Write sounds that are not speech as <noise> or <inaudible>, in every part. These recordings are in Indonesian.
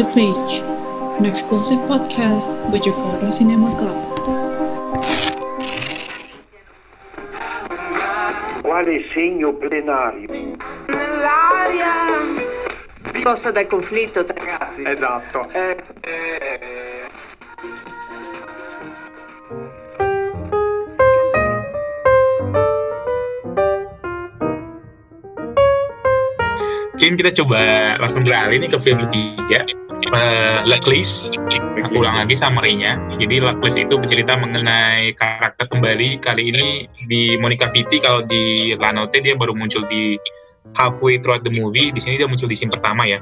the Page, an exclusive podcast with Jakarta Cinema Club. Quale segno plenario? L'aria posta dal conflitto tra ragazzi. Esatto. Eh, Mungkin kita coba langsung beralih nih ke film ketiga, uh, Luckless. Aku ulang lagi summary-nya. Jadi Luckless itu bercerita mengenai karakter kembali kali ini di Monica Vitti. Kalau di Lanote dia baru muncul di halfway throughout the movie. Di sini dia muncul di scene pertama ya.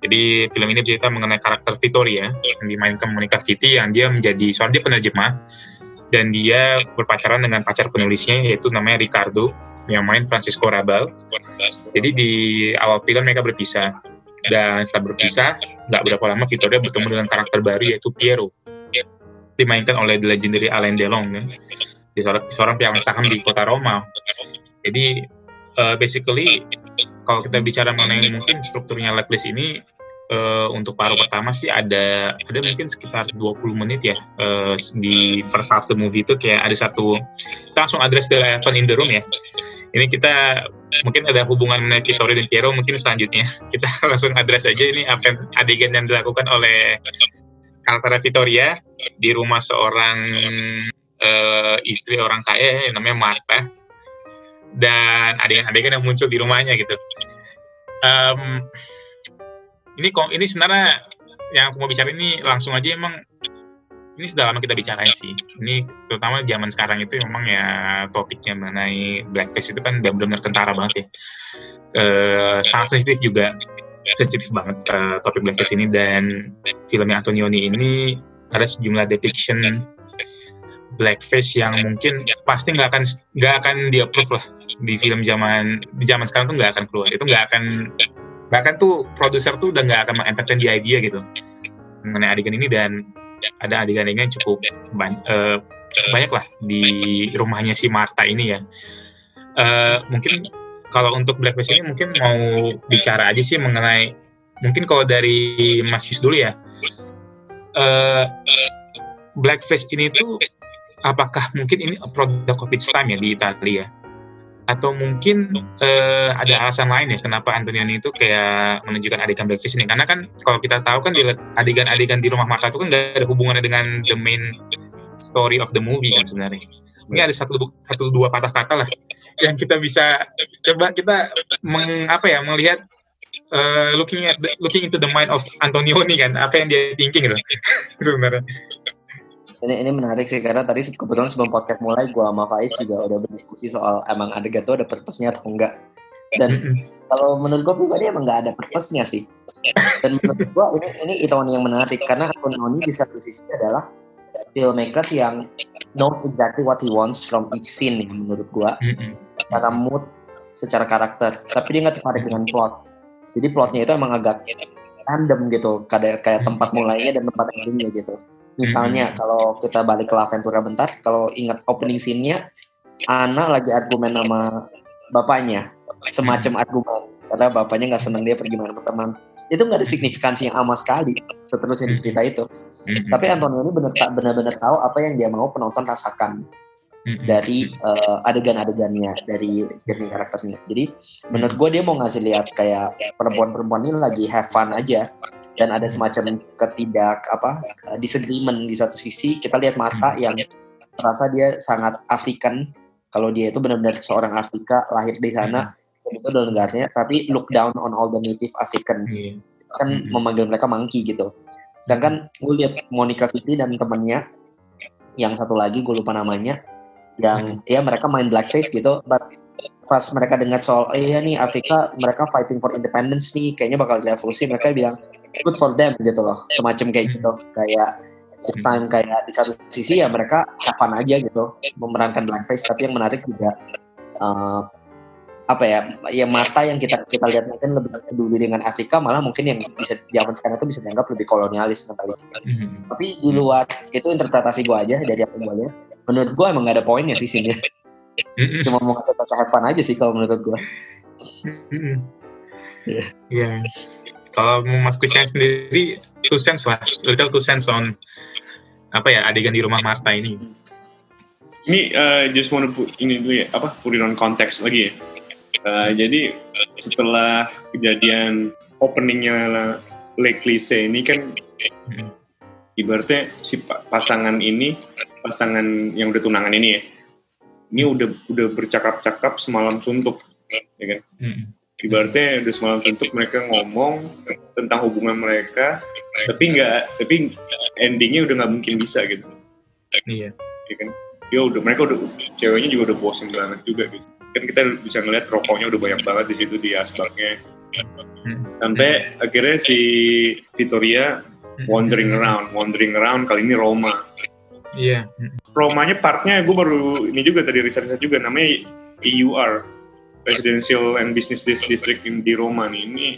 Jadi film ini bercerita mengenai karakter Vittoria yang dimainkan Monica Vitti yang dia menjadi soal dia penerjemah dan dia berpacaran dengan pacar penulisnya yaitu namanya Ricardo yang main Francisco Rabal. Jadi di awal film mereka berpisah dan setelah berpisah nggak berapa lama Vittoria bertemu dengan karakter baru yaitu Piero dimainkan oleh the legendary Alain Delon ya. Dia seorang, seorang pialang saham di kota Roma. Jadi uh, basically kalau kita bicara mengenai mungkin strukturnya Blacklist ini uh, untuk paruh pertama sih ada ada mungkin sekitar 20 menit ya uh, di first half the movie itu kayak ada satu langsung address the elephant in the room ya ini kita mungkin ada hubungan Vittorio dan Piero mungkin selanjutnya <laughs> kita langsung address aja ini apa adegan yang dilakukan oleh karakter Vittoria di rumah seorang uh, istri orang kaya yang namanya Marta dan adegan-adegan yang muncul di rumahnya gitu. Um, ini ini sebenarnya yang aku mau bicara ini langsung aja emang ini sudah lama kita bicarain sih. Ini terutama zaman sekarang itu memang ya topiknya mengenai blackface itu kan benar-benar kentara banget ya. E, sangat sensitif juga, sensitif banget uh, topik blackface ini. Dan filmnya Antonioni ini ada sejumlah depiction blackface yang mungkin pasti nggak akan nggak akan di approve lah. Di film zaman di zaman sekarang tuh nggak akan keluar. Itu nggak akan bahkan tuh produser tuh udah nggak akan mengentertain di idea gitu. Mengenai adegan ini dan ada adegan-adegan cukup banyak, uh, cukup banyak lah di rumahnya si Marta ini ya. Uh, mungkin kalau untuk blackface ini mungkin mau bicara aja sih mengenai mungkin kalau dari Mas Yus dulu ya. Uh, blackface ini tuh apakah mungkin ini produk COVID time ya di Italia atau mungkin uh, ada alasan lain ya kenapa Antonioni itu kayak menunjukkan adegan blackface ini? Karena kan kalau kita tahu kan adegan-adegan di rumah Marta itu kan nggak ada hubungannya dengan the main story of the movie kan sebenarnya. Ini ada satu satu dua patah kata lah yang kita bisa coba kita meng, apa ya melihat uh, looking at the, looking into the mind of Antonioni kan apa yang dia thinking gitu. <laughs> Sebenarnya ini ini menarik sih karena tadi kebetulan sebelum podcast mulai gue sama Faiz juga udah berdiskusi soal emang ada gato ada purpose-nya atau enggak. Dan kalau menurut gue pribadi emang nggak ada purpose-nya sih. Dan menurut gue ini ini ironi yang menarik karena Antonioni di satu sisi adalah filmmaker yang knows exactly what he wants from each scene menurut gue secara mood secara karakter tapi dia nggak tertarik dengan plot. Jadi plotnya itu emang agak random gitu kayak kayak tempat mulainya dan tempat endingnya gitu Misalnya hmm. kalau kita balik ke Laventura bentar, kalau ingat opening scene-nya, Ana lagi argumen sama bapaknya, semacam hmm. argumen karena bapaknya nggak senang dia pergi main teman. Itu nggak ada signifikansi yang sama sekali seterusnya di cerita itu. Hmm. Tapi Antonio ini benar-benar tahu apa yang dia mau penonton rasakan dari uh, adegan-adegannya dari jernih karakternya. Jadi menurut gue dia mau ngasih lihat kayak perempuan-perempuan ini lagi have fun aja dan ada semacam ketidak apa disagreement di satu sisi kita lihat Marta hmm. yang merasa dia sangat African kalau dia itu benar-benar seorang Afrika lahir di sana hmm. dan itu adalah negaranya tapi look down on all the native Africans hmm. kan hmm. memanggil mereka monkey gitu sedangkan gue lihat Monica Vitti dan temannya yang satu lagi gue lupa namanya yang hmm. ya mereka main blackface gitu but pas mereka dengar soal oh iya nih Afrika mereka fighting for independence nih kayaknya bakal revolusi mereka bilang good for them gitu loh. Semacam kayak gitu. Kayak it's time kayak di satu sisi ya mereka fun aja gitu memerankan blackface tapi yang menarik juga uh, apa ya ya mata yang kita kita lihat mungkin lebih peduli dengan Afrika malah mungkin yang bisa zaman sekarang itu bisa dianggap lebih kolonialis mentality. Mm-hmm. tapi di luar itu interpretasi gue aja dari apa gue lihat menurut gue emang gak ada poinnya sih sini. Cuma mau ngasih tau fun aja sih kalau menurut gue Iya. Kalau Mas Christian sendiri, two cents lah, little two cents on apa ya adegan di rumah Martha ini. Ini uh, just want to put ini dulu ya, apa put it on konteks lagi ya. Uh, jadi setelah kejadian openingnya Lake Lise ini kan Hmm. ibaratnya si pa- pasangan ini pasangan yang udah tunangan ini ya ini udah udah bercakap-cakap semalam suntuk ya kan Hmm. ibaratnya udah semalam suntuk mereka ngomong tentang hubungan mereka tapi nggak tapi endingnya udah nggak mungkin bisa gitu Iya. ya kan dia udah mereka udah ceweknya juga udah bosen banget juga gitu kan kita bisa ngeliat rokoknya udah banyak banget di situ di asbaknya Hmm. sampai akhirnya si Victoria wandering around wandering around kali ini Roma Iya. Hmm. Romanya partnya gue baru ini juga tadi riset juga namanya EUR Residential and Business Dis- District in- di Roma nih ini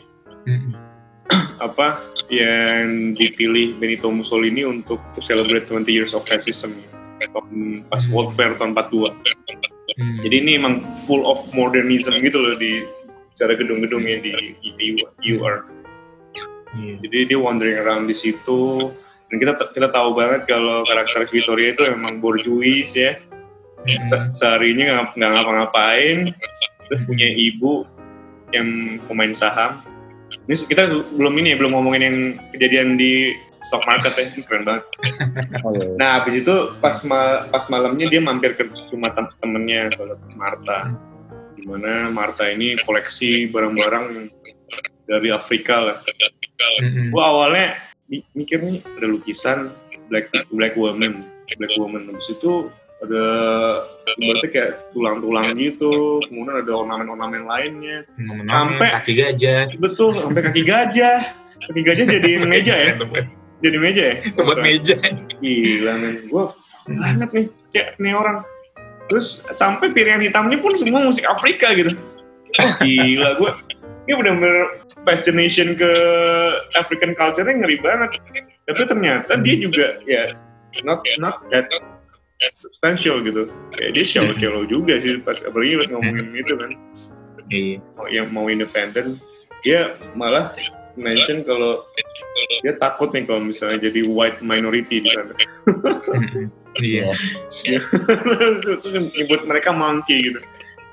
Hmm. apa yang dipilih Benito Mussolini untuk to celebrate 20 years of fascism tahun pas World Fair tahun 42 Hmm. jadi ini emang full of modernism gitu loh di cara gedung-gedungnya di EUR Iya. jadi dia wandering around di situ dan kita kita tahu banget kalau karakter Victoria itu emang bourgeois ya Hmm. Se- seharinya nggak nggak ngapa-ngapain terus punya ibu yang pemain saham ini kita belum ini ya, belum ngomongin yang kejadian di stock market ya ini keren banget <laughs> Oh, iya. nah habis itu pas ma- pas malamnya dia mampir ke rumah tem- temennya Marta di mana Marta ini koleksi barang-barang dari Afrika lah Hmm. gua awalnya mikir nih ada lukisan black black woman black woman. Habis itu ada ibaratnya kayak tulang-tulang gitu kemudian ada ornamen-ornamen lainnya. Ngomong-ngomong, Sampai- kaki gajah. betul sampai kaki gajah. Kaki gajah jadiin <laughs> meja ya? Jadi meja ya? Buat meja. gila men. Gue banget nih kayak nih orang. Terus sampai piringan hitamnya pun semua musik Afrika gitu. Wah, gila gue ini bener-bener fascination ke African culture-nya ngeri banget tapi ternyata dia juga ya not not that substantial gitu kayak dia shallow shallow <laughs> juga sih pas apalagi pas ngomongin <laughs> itu kan Iya. yang mau independen dia malah mention kalau dia takut nih kalau misalnya jadi white minority di sana. Iya. <laughs> terus nyebut mereka monkey gitu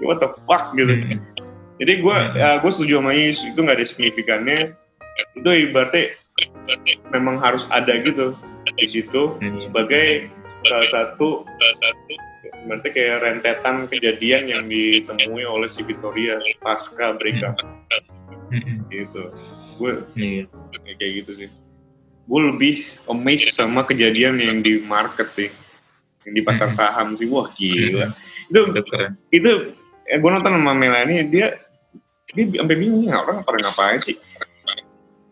what the fuck gitu. Jadi gue Hmm. gue setuju sama Is itu nggak ada signifikannya itu ibaratnya memang harus ada gitu di situ Hmm. sebagai salah satu berarti kayak rentetan kejadian yang ditemui oleh si Victoria pasca breakup Hmm. gitu gue Iya. kayak gitu sih gue lebih amazed sama kejadian yang di market sih yang di pasar Hmm. saham sih wah gila Hmm. itu Itu keren. itu eh, gue nonton sama Melanie dia dia sampai bingung "Ini orang pada ngapain sih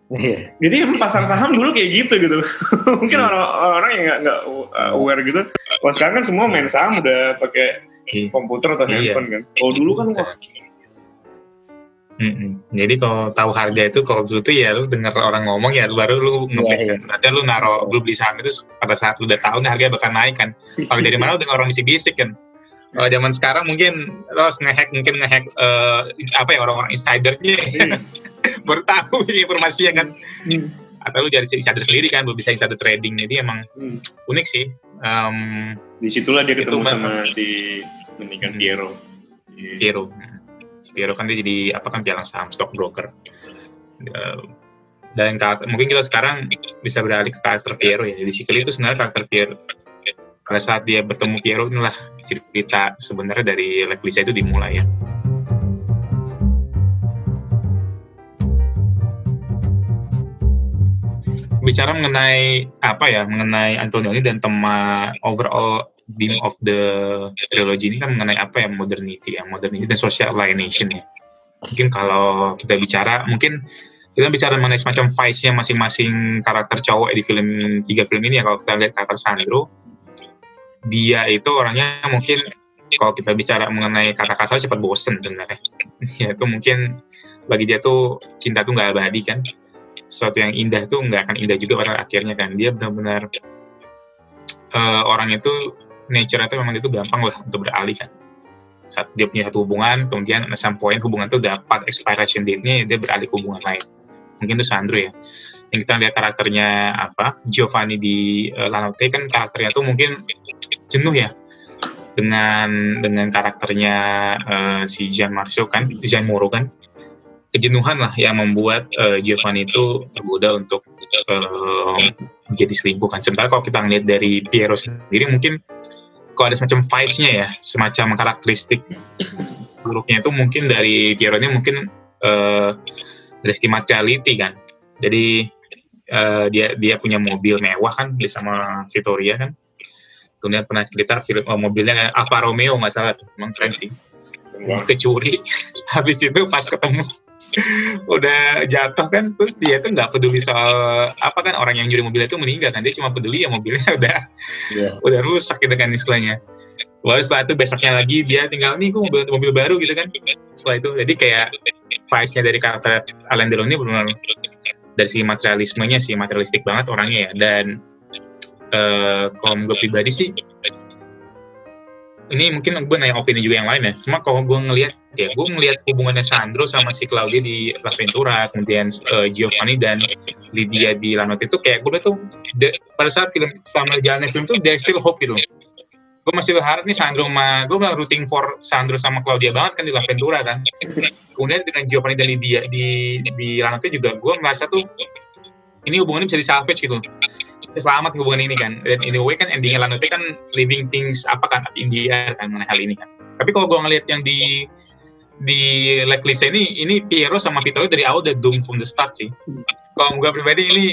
Iya. jadi pasar saham dulu kayak gitu gitu <laughs> mungkin Hmm. orang orang yang nggak nggak uh, aware gitu kalau sekarang kan semua main saham udah pakai Iya. komputer atau Iya. handphone kan kalau dulu kan wah Mm-mm. Jadi kalau tahu harga itu kalau dulu tuh ya lu dengar orang ngomong ya baru lu Iya, kan. Nanti lu naro lu beli saham itu pada saat lu udah tahu nih harga bakal naik kan. Kalau dari <laughs> mana lu dengar orang bisik-bisik kan. Kalau zaman sekarang mungkin lo harus ngehack mungkin ngehack eh, apa ya orang-orang insidernya Iya. <laughs> baru tahu ini informasinya kan. Hmm. Atau lu jadi insider sendiri kan, bisa insider trading. Jadi emang Hmm. unik sih. Em, di situlah dia ketemu memang. sama si kan Hmm. Piero Iya. Piero. Piero kan dia jadi apa kan pialang saham stockbroker. Eh, Dan karakter- mungkin kita sekarang bisa beralih ke karakter Piero ya. Jadi Sikeli itu sebenarnya karakter Piero. Pada saat dia bertemu Piero inilah cerita sebenarnya dari Leklisa itu dimulai ya. Bicara mengenai apa ya, mengenai Antonioni dan tema overall theme of the trilogy ini kan mengenai apa ya modernity ya modernity dan social alienation ya mungkin kalau kita bicara mungkin kita bicara mengenai semacam vice-nya masing-masing karakter cowok di film tiga film ini ya kalau kita lihat karakter Sandro dia itu orangnya mungkin kalau kita bicara mengenai kata kasar cepat bosen sebenarnya. <laughs> Ya itu mungkin bagi dia tuh cinta tuh nggak abadi kan. Sesuatu yang indah tuh nggak akan indah juga pada akhirnya kan. Dia benar-benar eh, orang itu nature itu memang itu gampang lah untuk beralih kan. Saat dia punya satu hubungan kemudian point hubungan itu udah pas expiration date-nya dia beralih ke hubungan lain. Mungkin itu Sandro ya yang kita lihat karakternya apa? Giovanni di uh, Lanote kan karakternya tuh mungkin jenuh ya dengan dengan karakternya uh, si Jean Marceau kan Jean Moreau kan. Kejenuhan lah yang membuat uh, Giovanni itu tergoda untuk uh, menjadi selingkuh kan. Sementara kalau kita ngeliat dari Piero sendiri mungkin kalau ada semacam vibes-nya ya semacam karakteristik buruknya itu mungkin dari Piero ini mungkin uh, dari segi materiality kan. Jadi uh, dia dia punya mobil mewah kan dia sama Victoria kan. Kemudian pernah cerita film oh, mobilnya Alfa Romeo nggak salah tuh emang keren sih. Kecuri. <laughs> Habis itu pas ketemu <laughs> udah jatuh kan terus dia tuh nggak peduli soal apa kan orang yang nyuri mobil itu meninggal kan dia cuma peduli ya mobilnya <laughs> udah. Yeah. udah rusak gitu kan istilahnya. Lalu setelah itu besoknya lagi dia tinggal nih kok mobil mobil baru gitu kan. Setelah itu jadi kayak vibe-nya dari karakter Alain Delon ini benar dari si materialismenya sih materialistik banget orangnya ya. Dan uh, kalau gue pribadi sih ini mungkin gue nanya opini juga yang lain ya. Cuma kalau gue ngelihat ya gue ngelihat hubungannya Sandro sama si Claudia di La Ventura kemudian uh, Giovanni dan Lydia di Lanotte itu kayak gue tuh pada saat film selama jalannya film tuh there still hope gitu gue masih berharap nih Sandro sama gue bilang rooting for Sandro sama Claudia banget kan di La Ventura kan. Kemudian dengan Giovanni dan Lydia di di juga gue merasa tuh ini hubungannya bisa disalvage gitu. Selamat hubungan ini kan. Dan in a way kan endingnya Lanotte kan living things apa kan India kan mengenai hal ini kan. Tapi kalau gue ngeliat yang di di Blacklist ini ini Piero sama Vittorio dari awal udah doom from the start sih. Kalau gue pribadi ini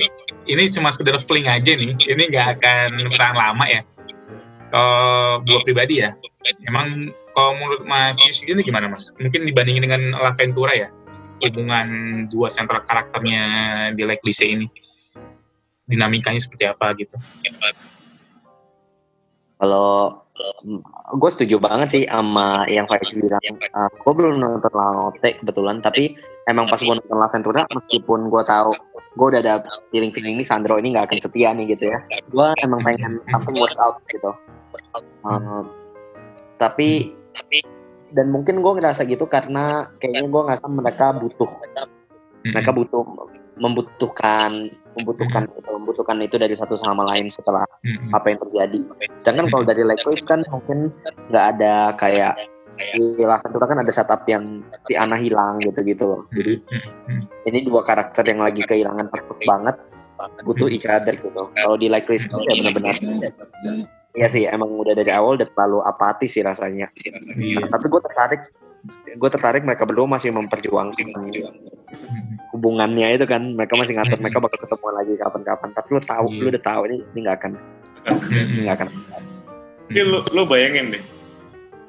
ini cuma sekedar fling aja nih. Ini nggak akan bertahan lama ya kalau buat pribadi ya emang kalau menurut Mas Yus ini gimana Mas? Mungkin dibandingin dengan La Ventura ya hubungan dua sentral karakternya di Like Lise ini. Dinamikanya seperti apa gitu? Kalau gue setuju banget sih sama yang Faiz bilang. Uh, gue belum nonton Lanote kebetulan tapi emang pas gue nonton La Ventura meskipun gue tahu gue udah ada feeling feeling ini Sandro ini nggak akan setia nih gitu ya gue emang pengen something work out gitu. Uh, tapi dan mungkin gue ngerasa gitu karena kayaknya gue ngerasa mereka butuh mereka butuh membutuhkan membutuhkan itu membutuhkan itu dari satu sama lain setelah apa yang terjadi. Sedangkan kalau dari likewise kan mungkin nggak ada kayak di La Ventura kan ada setup yang si Ana hilang gitu-gitu loh. Jadi ini dua karakter yang lagi kehilangan purpose banget butuh each other gitu. Kalau di Like List ya benar-benar. Iya sih, emang udah dari awal udah terlalu apatis sih rasanya. Nah, tapi gue tertarik, gue tertarik mereka berdua masih memperjuangkan hubungannya itu kan. Mereka masih ngatur mereka bakal ketemu lagi kapan-kapan. Tapi lu tahu, lu udah tahu ini ini nggak akan, ini nggak akan. Ini lu, lu bayangin deh,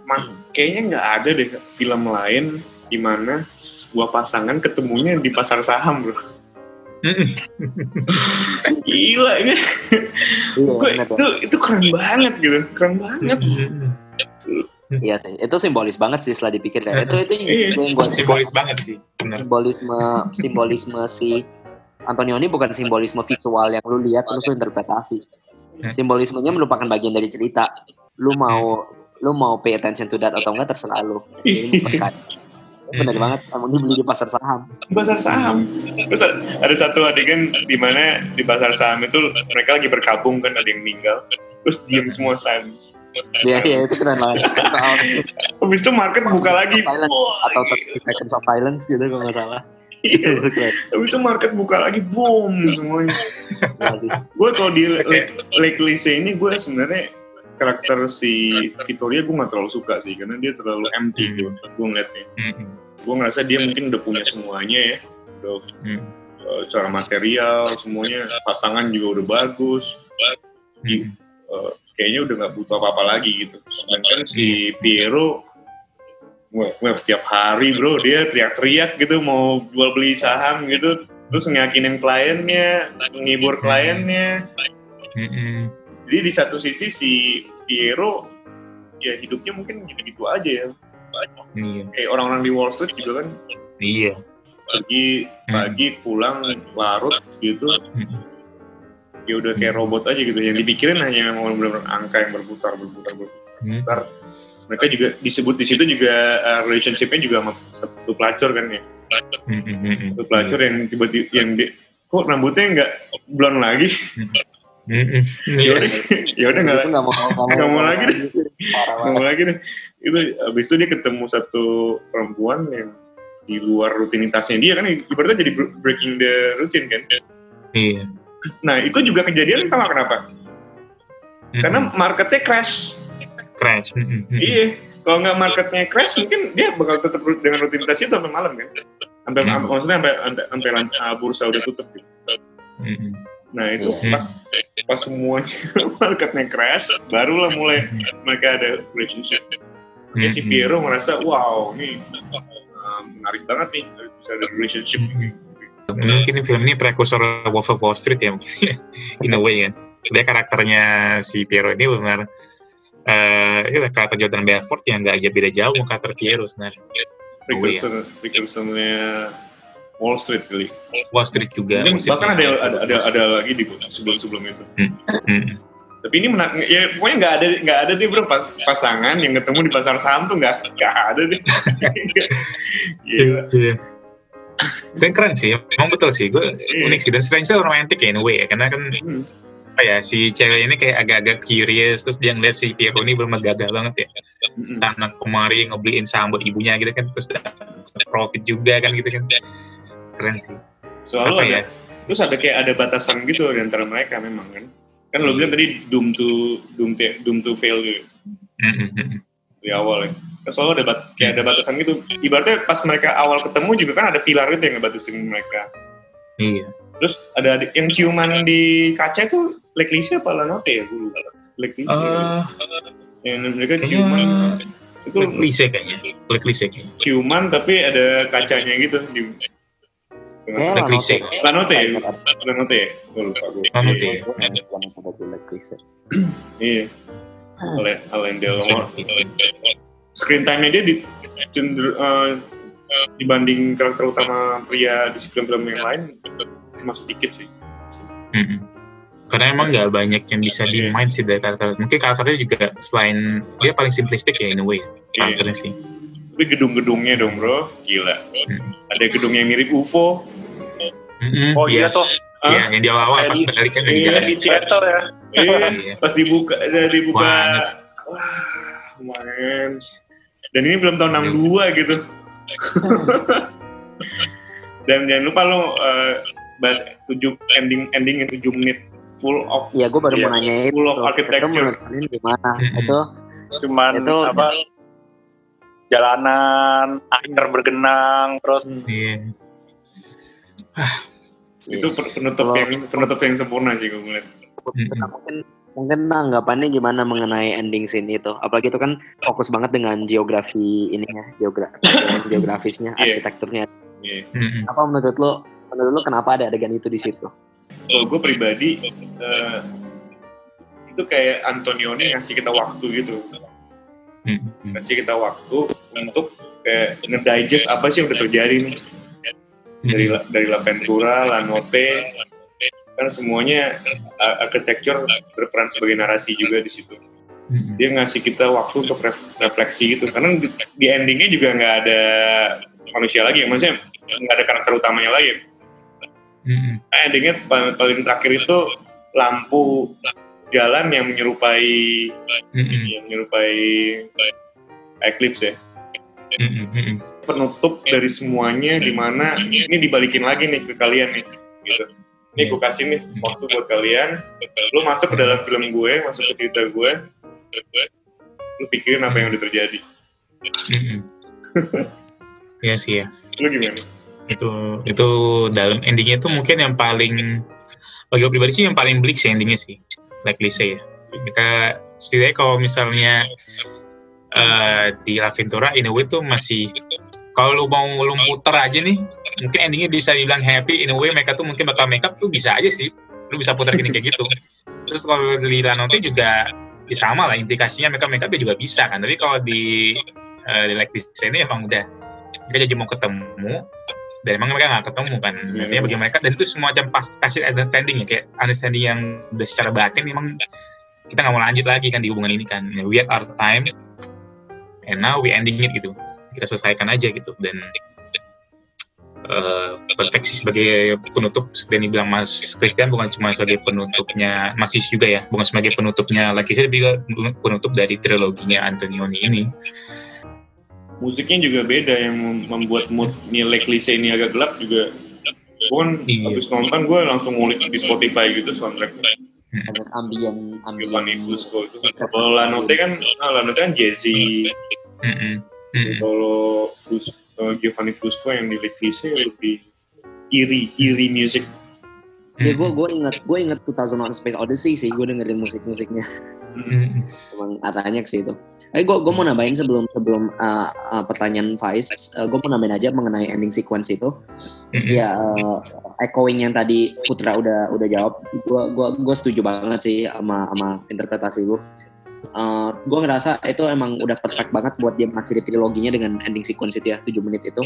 Mak, kayaknya nggak ada deh film lain di mana sebuah pasangan ketemunya di pasar saham, bro. Gila ini. Iya, itu itu keren banget gitu, keren banget. Iya sih, itu simbolis banget sih setelah dipikir ya. Itu itu Iya. yang gue simbolis banget sih benar simbolisme simbolisme si Antonioni bukan simbolisme visual yang lu lihat terus lu interpretasi. Simbolismenya merupakan bagian dari cerita. Lu mau lu mau pay attention to that atau enggak terserah lu. Ini. Ini bener banget, emang dibeli di pasar saham. pasar saham. Terus ada satu adegan di mana di pasar saham itu mereka lagi berkabung kan ada yang meninggal. Terus diem semua silence. Iya, iya itu keren banget. Habis itu market buka lagi. atau 30 seconds of silence gitu kalau nggak salah. iya. Habis itu market buka lagi, boom semuanya. Iya gue kalau di Lake, Lake Lise ini gue sebenarnya karakter si Victoria gue gak terlalu suka sih karena dia terlalu empty gue gue ngeliatnya. Gue ngerasa dia mungkin udah punya semuanya ya. Udah uh, secara material semuanya. Pasangan juga udah bagus. Di- uh, kayaknya udah nggak butuh apa-apa lagi gitu. Sedangkan si Piero well, setiap hari bro dia teriak-teriak gitu mau jual beli saham gitu. Terus ngeyakinin kliennya menghibur kliennya. Jadi di satu sisi si Piero ya hidupnya mungkin gitu-gitu aja ya. Iya. Kayak orang-orang di Wall Street juga kan. Iya. Pagi pagi pulang larut gitu ya udah kayak robot aja gitu. Yang dipikirin hanya mau benar-benar angka yang berputar berputar berputar. Mereka juga disebut di situ juga uh, relationshipnya juga sama satu pelacur kan ya? Mm, mm, mm, mm. satu pelacur yang tiba-tiba yang di, kok rambutnya nggak blonde lagi? Ya udah <laughs> ya udah nggak mau nggak mau lagi deh. Parah nggak mau lagi deh. Itu abis itu dia ketemu satu perempuan yang di luar rutinitasnya dia kan ibaratnya jadi bre- breaking the routine kan? Iya. Nah itu juga kejadian sama kenapa Mm, karena mm. marketnya crash crash. Mm, mm, mm. iya kalau nggak marketnya crash mungkin dia bakal tetap dengan rutinitas itu sampai malam kan sampai Hmm. maksudnya sampai sampai, sampai uh, bursa udah tutup gitu. Mm, mm. nah itu Hmm. pas pas semuanya <laughs> marketnya crash barulah mulai mereka ada relationship ya si Mm, mm. Piero merasa wow ini uh, menarik banget nih bisa ada relationship mungkin film ini prekursor Wolf of Wall Street ya mungkin in a way kan. Dia karakternya si Piero ini benar eh itu karakter Jordan Belfort yang nggak aja beda jauh sama karakter Piero sebenarnya. Precursor precursornya Wall Street kali. Wall Street juga Mungkin Wall Street bahkan ada ada ada, ada lagi di sebelum sebelum itu. Mm, tapi ini menak ya pokoknya nggak ada nggak ada deh bro. Pas, pasangan yang ketemu di pasar saham tuh nggak nggak ada deh. Gila. <laughs> Iya. Dan keren sih, emang betul sih. Gue Iya. unik sih dan strange romantic ya in a way ya. Karena kan Hmm. apa ya si cewek ini kayak agak-agak curious terus dia ngeliat si Piero ini belum gagal banget ya. Mm-mm. Sana kemari ngebeliin saham buat ibunya gitu kan terus dapat profit juga kan gitu kan. Keren sih. Selalu Apa ada ya? terus ada kayak ada batasan gitu di antara mereka memang kan kan lo bilang tadi doom to doom to doom to fail gitu Mm, mm, mm, mm. Di awal ya. Kan selalu ada bat, kayak ada batasan gitu. Ibaratnya pas mereka awal ketemu juga kan ada pilar itu yang ngebatasin mereka. Iya. terus ada ada yang ciuman di kaca itu Leklisi apa Lanote ya gue lupa. Leklisi Eh, yang mereka ciuman. Itu klise kayaknya. Klise kayaknya. ciuman tapi ada kacanya gitu. Di Klise. Lanote. Lanote. Ya Lanote. Ya gue lupa gue Lanote. Lanote. Iya oleh Alain Delon screen time-nya dia di, cenderung, eh, dibanding karakter utama pria di film-film yang lain masuk dikit sih. Mm, mm. Karena emang nggak banyak yang bisa Iya. dimain sih dari karakter. Mungkin karakternya juga selain dia paling simplistik ya in a way karakternya sih. Tapi gedung-gedungnya dong bro, gila. Hmm. Ada gedung yang mirip UFO. Mm-mm, Oh iya iya. tuh, Iya, yang di awal pas Kayak di- balik kan dari iya, jalan. di Seattle ya. Iya, Iya. pas dibuka, ada dibuka. Wah, lumayan. Dan ini film tahun 62 gitu. <laughs> Dan jangan lupa lo eh, bahas tujuh ending ending yang tujuh menit full of Iya, gue baru Iya, mau nanya itu. full of Itu architecture. menurut kalian gimana? Itu Cuman Itu- apa jalanan, air bergenang, terus Iya. itu per- penutup Kalau- yang penutup yang sempurna sih gue ngeliat. Mungkin mungkin tanggapannya gimana mengenai ending scene itu? Apalagi itu kan fokus banget dengan geografi ininya, geografi <coughs> geografisnya, Iya. arsitekturnya. Iya. Mm-mm. Apa menurut lo? Menurut lo kenapa ada adegan itu di situ? Kalau gue pribadi eh, itu kayak Antonioni ngasih kita waktu gitu, ngasih kita waktu untuk kayak ngedigest apa sih yang udah terjadi nih dari dari La Ventura, La Notte, kan semuanya architecture berperan sebagai narasi juga di situ. Mm-mm. Dia ngasih kita waktu untuk ref- refleksi gitu, karena di, di endingnya juga nggak ada manusia lagi, ya. maksudnya nggak ada karakter utamanya lagi. Mm-mm. Nah, endingnya paling, paling terakhir itu lampu jalan yang menyerupai Mm-mm. yang menyerupai eclipse ya Mm-mm. Penutup dari semuanya di mana ini dibalikin lagi nih ke kalian nih gitu. Ini gue kasih nih waktu buat kalian. Lu masuk ke dalam film gue masuk ke cerita gue. Lu pikirin apa yang udah terjadi. Mm-mm. Iya sih ya. lu gimana? Itu itu dalam endingnya itu mungkin yang paling bagi gue pribadi sih yang paling bleak sih endingnya sih. Like Lise ya. Mereka setidaknya kalau misalnya eh, di La Ventura in a way tuh masih kalau lu mau lu puter aja nih mungkin endingnya bisa dibilang happy. In a way mereka tuh mungkin bakal makeup tuh bisa aja sih. Lu bisa putar gini kayak gitu. Terus kalau di Lanote juga ya sama lah implikasinya mereka makeup juga bisa kan. Tapi kalau di eh, di like Lise ini emang udah mereka jadi mau ketemu dan emang mereka nggak ketemu kan. Iya. artinya bagi mereka dan itu semacam pas kasih understanding ya. Kayak understanding yang udah secara batin memang kita nggak mau lanjut lagi kan di hubungan ini kan. We had our time and now we ending it gitu kita selesaikan aja gitu. Dan uh, perfeksi sebagai penutup seperti yang bilang Mas Christian bukan cuma sebagai penutupnya Mas Yus juga ya bukan sebagai penutupnya lagi saya tapi juga penutup dari triloginya Antonioni ini. Musiknya juga beda yang mem- membuat mood nilai klise ini agak gelap juga. Gue kan Iya. habis nonton gue langsung ngulik di Spotify gitu soundtracknya Agak ambien, ambien. Giovanni Fusco. Itu kalau Lanote kan ah, Lanote kan jazzy. Mm-mm. Mm-mm. kalau Fus, eh, Giovanni Fusco yang di klise lebih iri iri music Ya, gue gue inget gue inget 2001 Space Odyssey sih gue dengerin musik musiknya Mm-mm. emang arahnya ke situ. Eh gue gue mau nambahin sebelum sebelum uh, uh, pertanyaan Faiz, uh, gue mau nambahin aja mengenai ending sequence itu. Mm-mm. Ya uh, echoing yang tadi Putra udah udah jawab, gue gua gue setuju banget sih sama sama interpretasi lu. Uh, gue ngerasa itu emang udah perfect banget buat dia mengakhiri triloginya dengan ending sequence itu ya 7 menit itu.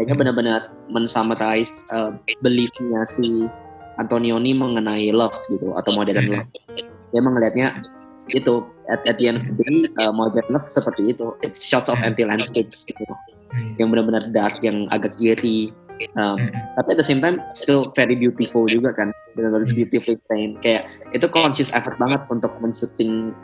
Kayaknya benar-benar mensummarize uh, beliefnya si Antonioni mengenai love gitu atau modern Mhm. love. Dia emang ngelihatnya itu at, at the end of the day uh, modern love seperti itu. It's shots of empty landscapes gitu. Mm. Yang benar-benar dark, yang agak eerie. Um, tapi at the same time still very beautiful juga kan. Benar-benar beautifully framed. Kayak itu conscious effort banget untuk men-shooting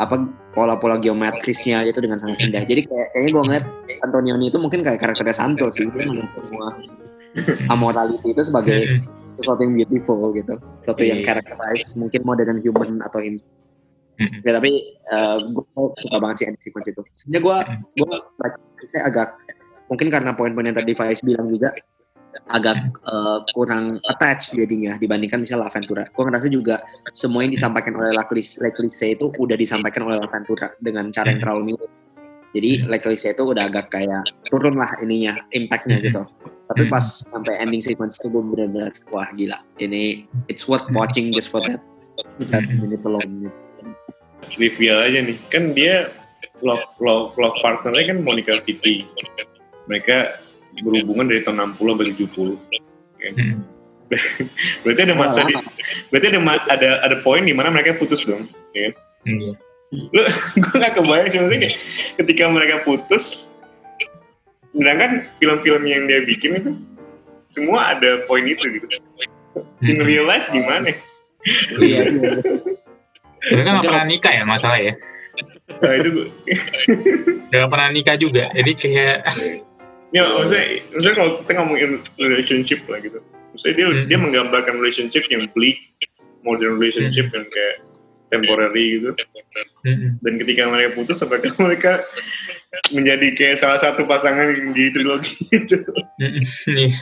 apa pola-pola geometrisnya itu dengan sangat indah. Jadi kayak kayaknya gue ngeliat Antonioni itu mungkin kayak karakternya Santo sih. Dia melihat semua amorality itu sebagai <laughs> sesuatu yang beautiful gitu. Sesuatu yang Iya. characterize mungkin modern human atau him. Ya, tapi gue suka banget sih ending sequence itu. Sebenarnya gue gue saya agak mungkin karena poin-poin yang tadi Faiz bilang juga agak eh, kurang attach jadinya dibandingkan misalnya La Ventura. Gue ngerasa juga semua yang disampaikan oleh Leclerc Leclerc itu udah disampaikan oleh La Ventura dengan cara yang terlalu mirip. Jadi Leclerc itu udah agak kayak turun lah ininya, impactnya gitu. Tapi pas sampai ending sequence itu gue bener-bener wah gila. Ini it's worth watching just for that, that minutes alone. trivia aja nih kan dia love love love partnernya kan Monica Vitti mereka berhubungan dari tahun 60 sampai 70 Mm-mm. <laughs> berarti ada masa di, berarti ada ma- ada ada poin di mana mereka putus dong ya kan? Iya. lu <laughs> gue gak kebayang sih maksudnya ketika mereka putus sedangkan film-film yang dia bikin itu semua ada poin itu gitu in Mm-mm. real life gimana Iya, iya. Mereka nggak pernah nikah ya masalah ya. nah itu gue Nggak pernah nikah juga. Jadi kayak Ya, maksudnya, maksudnya kalau kita ngomongin relationship lah gitu. Maksudnya dia, Hmm. dia menggambarkan relationship yang bleak, modern relationship yang kayak temporary gitu. Mm-mm. Dan ketika mereka putus, apakah mereka menjadi kayak salah satu pasangan yang di trilogi itu? Mm-mm. <laughs> Nih,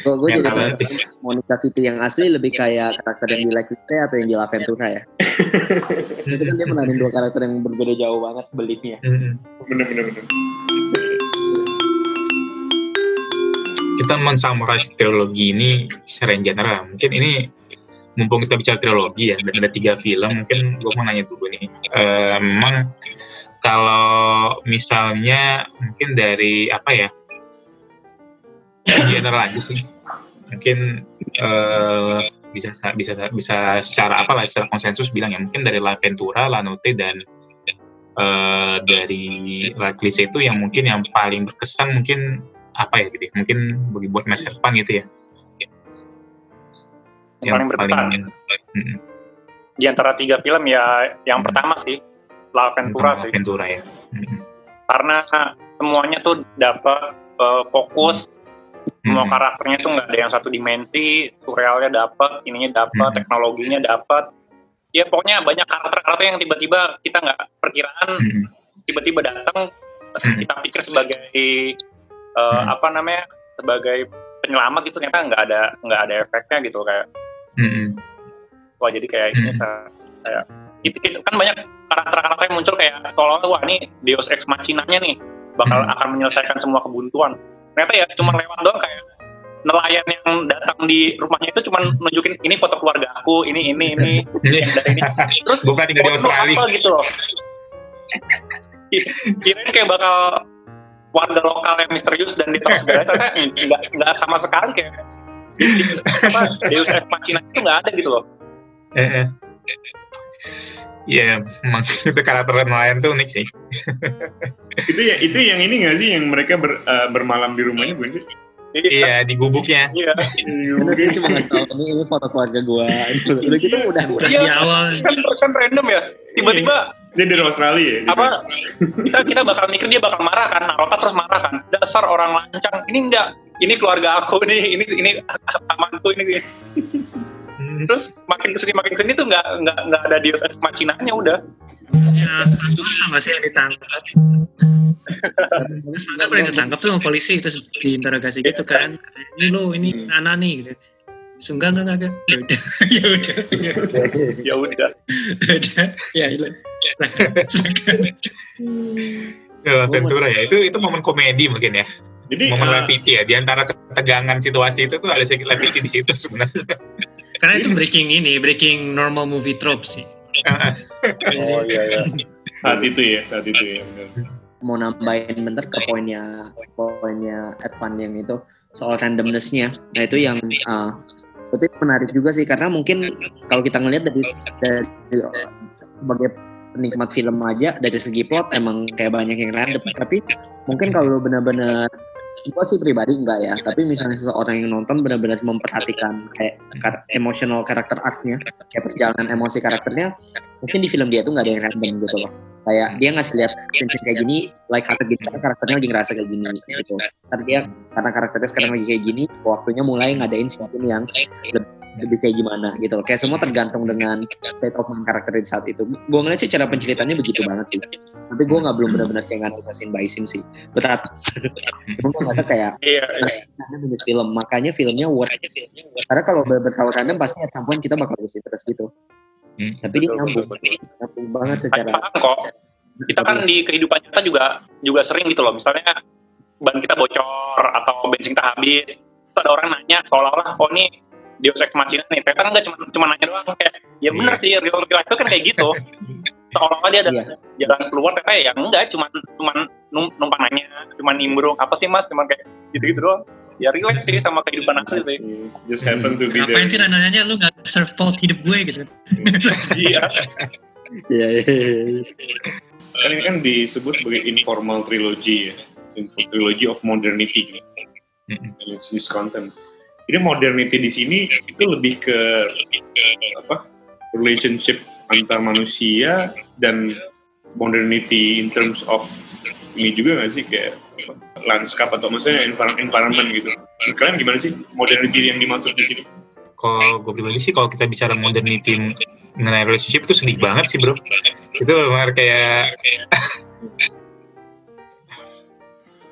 Gue gue jadi Monica Vitti yang asli lebih kayak karakter yang di Leclerc atau yang di La Ventura ya. <laughs> Itu kan dia meranin dua karakter yang berbeda jauh banget beliefnya. Bener-bener. Kita mensummarize trilogi ini secara in general. Mungkin ini mumpung kita bicara trilogi ya, dan ada tiga film, mungkin gue mau nanya dulu nih. Eh, memang kalau misalnya mungkin dari apa ya, general aja sih. Mungkin eh, bisa bisa bisa secara apa lah, secara konsensus bilang ya, mungkin dari La Ventura, La Notte dan eh, dari La Clise itu yang mungkin yang paling berkesan mungkin apa ya gitu ya, mungkin bagi buat Mas Irfan gitu ya Yang paling berkesan. Mm-mm. Di antara tiga film ya yang Hmm. pertama sih La Ventura sih. Ventura ya Mm-mm. Karena semuanya tuh dapat eh, fokus semua Mm-mm. karakternya tuh nggak ada yang satu dimensi, surrealnya dapat, ininya dapat, Hmm. teknologinya dapat. Ya pokoknya banyak karakter-karakter yang tiba-tiba kita nggak perkiraan, tiba-tiba datang, kita pikir sebagai eh, Hmm. apa namanya sebagai penyelamat gitu ternyata nggak ada nggak ada efeknya gitu kayak Mm-mm. wah jadi kayak ini Hmm. saya- kayak itu, itu kan banyak karakter-karakter yang muncul kayak seolah-olah wah ini Deus Ex Machinanya nih bakal Hmm. akan menyelesaikan semua kebuntuan ternyata ya cuma lewat doang kayak nelayan yang datang di rumahnya itu cuma nunjukin ini foto keluarga aku ini ini ini <laughs> Ini yang dari ini terus oh, itu Australia gitu loh <laughs> kirain kayak bakal warga lokal yang misterius dan diterus segala ternyata <laughs> nggak nggak sama sekali kayak apa Deus Ex Machina itu nggak ada gitu loh Eh, eh. ya emang <laughs> itu karakter nelayan tuh unik sih. <laughs> itu ya itu yang ini nggak sih yang mereka ber- eh, bermalam di rumahnya bukan sih? Iya di gubuknya. Iya. Karena dia cuma ngasih tahu ini ini foto keluarga gua. Udah gitu udah udah. Iya. di awal Kan, kan random ya. Tiba-tiba Dia dari Australia ya? apa? kita kita bakal mikir dia bakal marah kan Narota terus marah kan. Dasar orang lancang. Ini enggak ini keluarga aku nih ini ini amanku ini. Hmm. terus makin ke sini makin ke sini tuh nggak nggak nggak ada Deus Ex Machinanya udah. Ya sama sih yang ditangkap. Pernah ditangkap tuh sama polisi terus diinterogasi gitu kan. Ini lo ini anak nih gitu. Terus, enggak enggak enggak enggak. <laughs> ya udah ya udah. Ya udah. Ya udah. Ya Ya, Ventura ya itu itu momen komedi mungkin ya. Jadi Momen eh, levity ya. Di antara ketegangan situasi itu tuh ada sedikit levity di situ sebenarnya. karena itu breaking ini breaking normal movie trope sih <laughs> oh iya iya saat itu ya saat itu ya. benar. mau nambahin bentar ke poinnya poinnya Advan yang itu soal randomness-nya. Nah itu yang uh, itu menarik juga sih karena mungkin kalau kita ngelihat dari, dari sebagai penikmat film aja dari segi plot emang kayak banyak yang random. Tapi mungkin kalau lu benar-benar gue sih pribadi enggak ya. Tapi misalnya seseorang yang nonton benar-benar memperhatikan kayak kar- emotional karakter arc-nya kayak perjalanan emosi karakternya mungkin di film dia tuh nggak ada yang random gitu loh. Kayak dia ngasih lihat scene kayak gini like kata gitu karakternya lagi ngerasa kayak gini gitu. Karena dia karena karakternya sekarang lagi kayak gini waktunya mulai ngadain scene yang lebih, lebih kayak gimana gitu loh. Kayak semua tergantung dengan state of mind karakter di saat itu. Gue ngeliat sih cara penceritaannya begitu banget sih. Tapi gue nggak belum benar-benar kayak nganalisin Baisin sih. Berat. <laughs> Cuma gue ngerasa kayak iya. Karena bisnis film makanya filmnya worth karena kalau bertawa random pasti at some point kita bakal lose interest gitu. Hmm. tapi dia Betul, nyambung. betul, betul. nyambung banget secara kok kita kan di kehidupan nyata juga juga sering gitu loh. Misalnya ban kita bocor atau bensin kita habis. Terus ada orang nanya seolah-olah oh ini Deus Ex Machina nih ternyata enggak cuma cuma nanya doang kayak ya bener sih real real life itu kan kayak gitu seolah-olah dia ada Iya. jalan keluar ternyata ya enggak cuma cuma num- numpang nanya cuma nimbrung apa sih mas cuma kayak gitu-gitu doang ya relate sih sama kehidupan asli sih Just happen to be ngapain there. sih nanya lu nggak serve plot hidup gue gitu <laughs> iya Iya, iya, iya. Kan ini kan disebut sebagai informal trilogy ya. Info trilogy of modernity. gitu. Mm-mm. And it's this content. Jadi modernity di sini itu lebih ke apa? Relationship antar manusia dan modernity in terms of ini juga nggak sih kayak landscape atau maksudnya envir- environment gitu. Kalian gimana sih modernity yang dimaksud di sini? Kalau gue pribadi sih kalau kita bicara modernity mengenai relationship itu sedih banget sih bro. Itu benar kayak <laughs>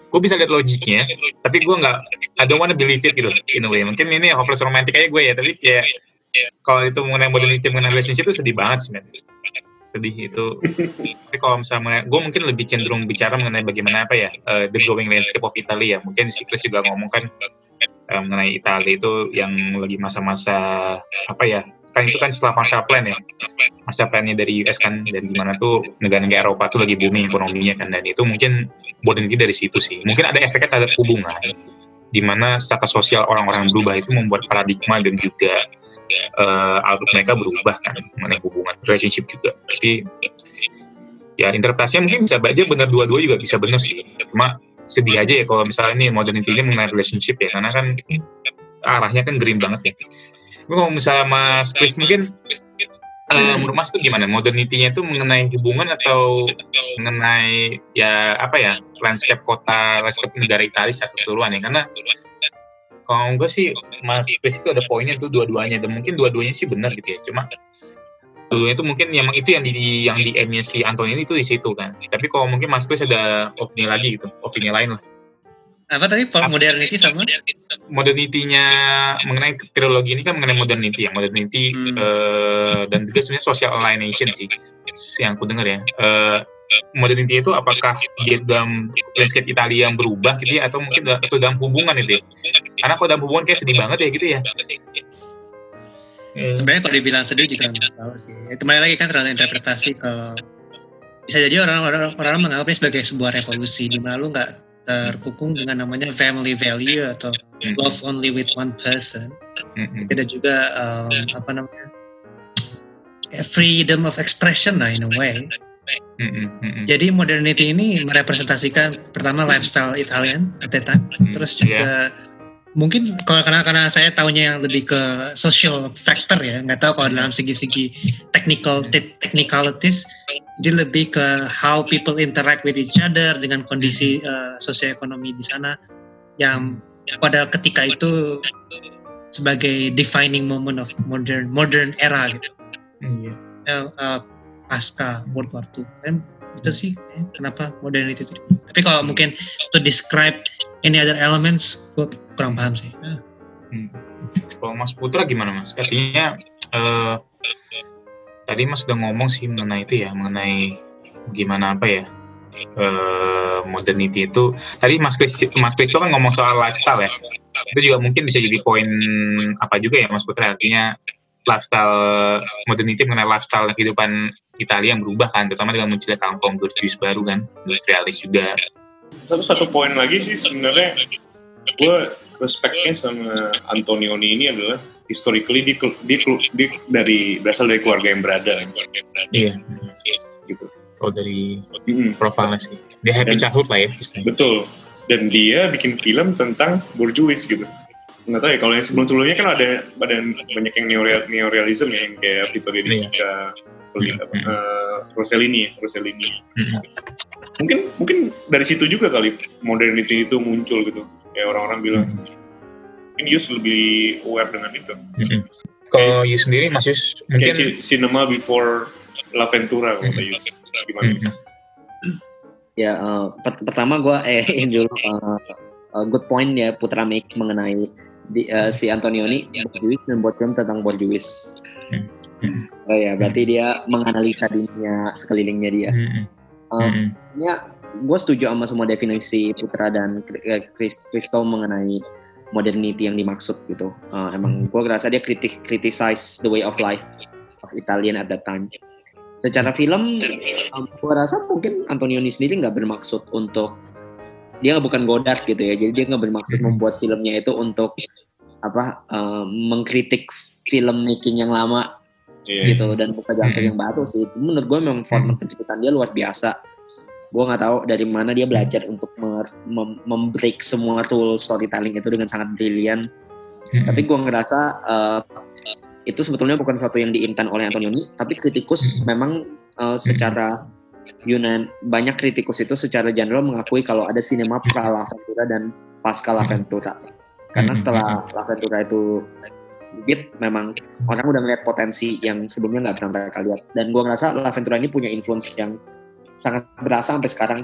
gue bisa lihat logiknya, tapi gue nggak, I don't wanna believe it gitu, in a way. Mungkin ini hopeless romantic aja gue ya, tapi kayak kalau itu mengenai modernity mengenai relationship itu sedih banget men. Sedih itu. tapi kalau misalnya, gue mungkin lebih cenderung bicara mengenai bagaimana apa ya, eh, the growing landscape of Italy ya. Mungkin si Chris juga ngomong kan eh, mengenai Italia itu yang lagi masa-masa apa ya, kan itu kan setelah masa plan ya. Masa plannya dari US kan dan gimana tuh negara-negara Eropa tuh lagi booming ekonominya kan. Dan itu mungkin modernity dari situ sih. Mungkin ada efeknya terhadap hubungan di mana status sosial orang-orang berubah itu membuat paradigma dan juga eh, outlook mereka berubah kan mengenai hubungan relationship juga. Jadi ya interpretasinya mungkin bisa aja benar dua-dua juga bisa benar sih. Cuma sedih aja ya kalau misalnya ini modernity mengenai relationship ya karena kan arahnya kan green banget ya. Tapi kalau misalnya Mas Chris mungkin eh, menurut Mas tuh gimana? Modernity-nya itu mengenai hubungan atau mengenai ya apa ya landscape kota landscape negara Italia secara keseluruhan ya? Karena kalau enggak sih Mas Chris itu ada poinnya tuh dua-duanya dan mungkin dua-duanya sih benar gitu ya. Cuma dua itu mungkin emang itu yang di yang di aimnya si Antonin itu di situ kan. Tapi kalau mungkin Mas Chris ada opini lagi gitu opini lain lah. Apa tadi? Modernity sama? Modernity-nya mengenai trilogi ini kan mengenai modernity ya. Modernity Hmm. eh, dan juga sebenarnya social alienation sih yang aku dengar ya. Eh, modernity itu apakah dia dalam landscape Italia yang berubah gitu ya atau mungkin atau dalam hubungan itu ya? Karena kalau dalam hubungan kayak sedih banget ya gitu ya Eh, sebenarnya kalau dibilang sedih juga nggak salah sih itu kembali lagi kan tergantung interpretasi kalau bisa jadi orang-orang orang menganggap ini sebagai sebuah revolusi di mana lu nggak terkukung dengan namanya family value atau mm, love only with one person mm, mm. ada juga um, apa namanya kayak freedom of expression lah in a way. Mm-mm, mm-mm. Jadi modernity ini merepresentasikan pertama lifestyle Italian at that time, Hmm, terus juga mungkin kalau karena karena saya tahunya yang lebih ke social factor ya, nggak tahu kalau dalam segi-segi technical te- technicalities, dia lebih ke how people interact with each other dengan kondisi uh, sosioekonomi di sana yang pada ketika itu sebagai defining moment of modern modern era gitu. Iya. eh, eh, pasca World War II kan itu sih eh, kenapa modernity itu tapi kalau mungkin to describe any other elements gue kurang paham sih Eh, Hmm. Kalau Mas Putra gimana Mas? Artinya eh, tadi Mas udah ngomong sih mengenai itu ya, mengenai gimana apa ya eh, modernity itu. Tadi Mas Kris, Mas Kristo kan ngomong soal lifestyle ya. Itu juga mungkin bisa jadi poin apa juga ya Mas Putra. Artinya lifestyle modernity mengenai lifestyle kehidupan Italia yang berubah kan, terutama dengan munculnya kampung burjuis baru kan, industrialis juga. Satu satu poin lagi sih sebenarnya gue respectnya sama Antonioni ini adalah historically di, di, di- dari berasal dari keluarga yang berada Iya. gitu. Oh dari Mm-mm. profilnya sih. Dia happy Dan- childhood lah ya. istilahnya. Betul. Dan dia bikin film tentang borjuis gitu. Nggak tahu ya, kalau yang sebelum-sebelumnya kan ada, ada banyak yang neoreal, neorealism ya, yang kayak Vittorio De Iya. Sica, apa, hmm. eh, Rossellini ya, Rossellini. Mm-mm. Mungkin mungkin dari situ juga kali modernity itu muncul gitu. Kayak orang-orang bilang, mungkin Yus lebih aware dengan itu. Mm-mm. Kalau Yus sendiri, Mas Yus mungkin Kayak si- cinema before La Ventura kalau Yus. Gimana? Mm-mm. Ya, eh, per- pertama gue <laughs> eh dulu eh, good point ya Putra make mengenai di, eh, si Antonioni Borjuis dan buat film tentang Borjuis. Hmm. Hmm. Oh ya, berarti dia menganalisa dunia sekelilingnya dia. Mm-mm. Ya, gue setuju sama semua definisi Putra dan eh, Chris Christo mengenai modernity yang dimaksud gitu. Eh, emang gue ngerasa dia kritik criticize the way of life of Italian at that time. Secara film, gue rasa mungkin Antonioni sendiri nggak bermaksud untuk dia bukan Godard gitu ya. Jadi dia nggak bermaksud membuat filmnya itu untuk apa eh, mengkritik film making yang lama Iya. gitu dan buka jantung yang baru sih menurut gue memang format penceritaan dia luar biasa gue nggak tahu dari mana dia belajar untuk mem- membreak semua rule storytelling itu dengan sangat brilian Mm-mm. tapi gue ngerasa eh, itu sebetulnya bukan sesuatu yang diimpan oleh Antonioni tapi kritikus memang eh, secara Yunan banyak kritikus itu secara general mengakui kalau ada sinema pra La Ventura dan pasca La Ventura. Karena setelah La Ventura itu beat memang orang udah ngeliat potensi yang sebelumnya nggak pernah mereka lihat. Dan gue ngerasa La Ventura ini punya influence yang sangat berasa sampai sekarang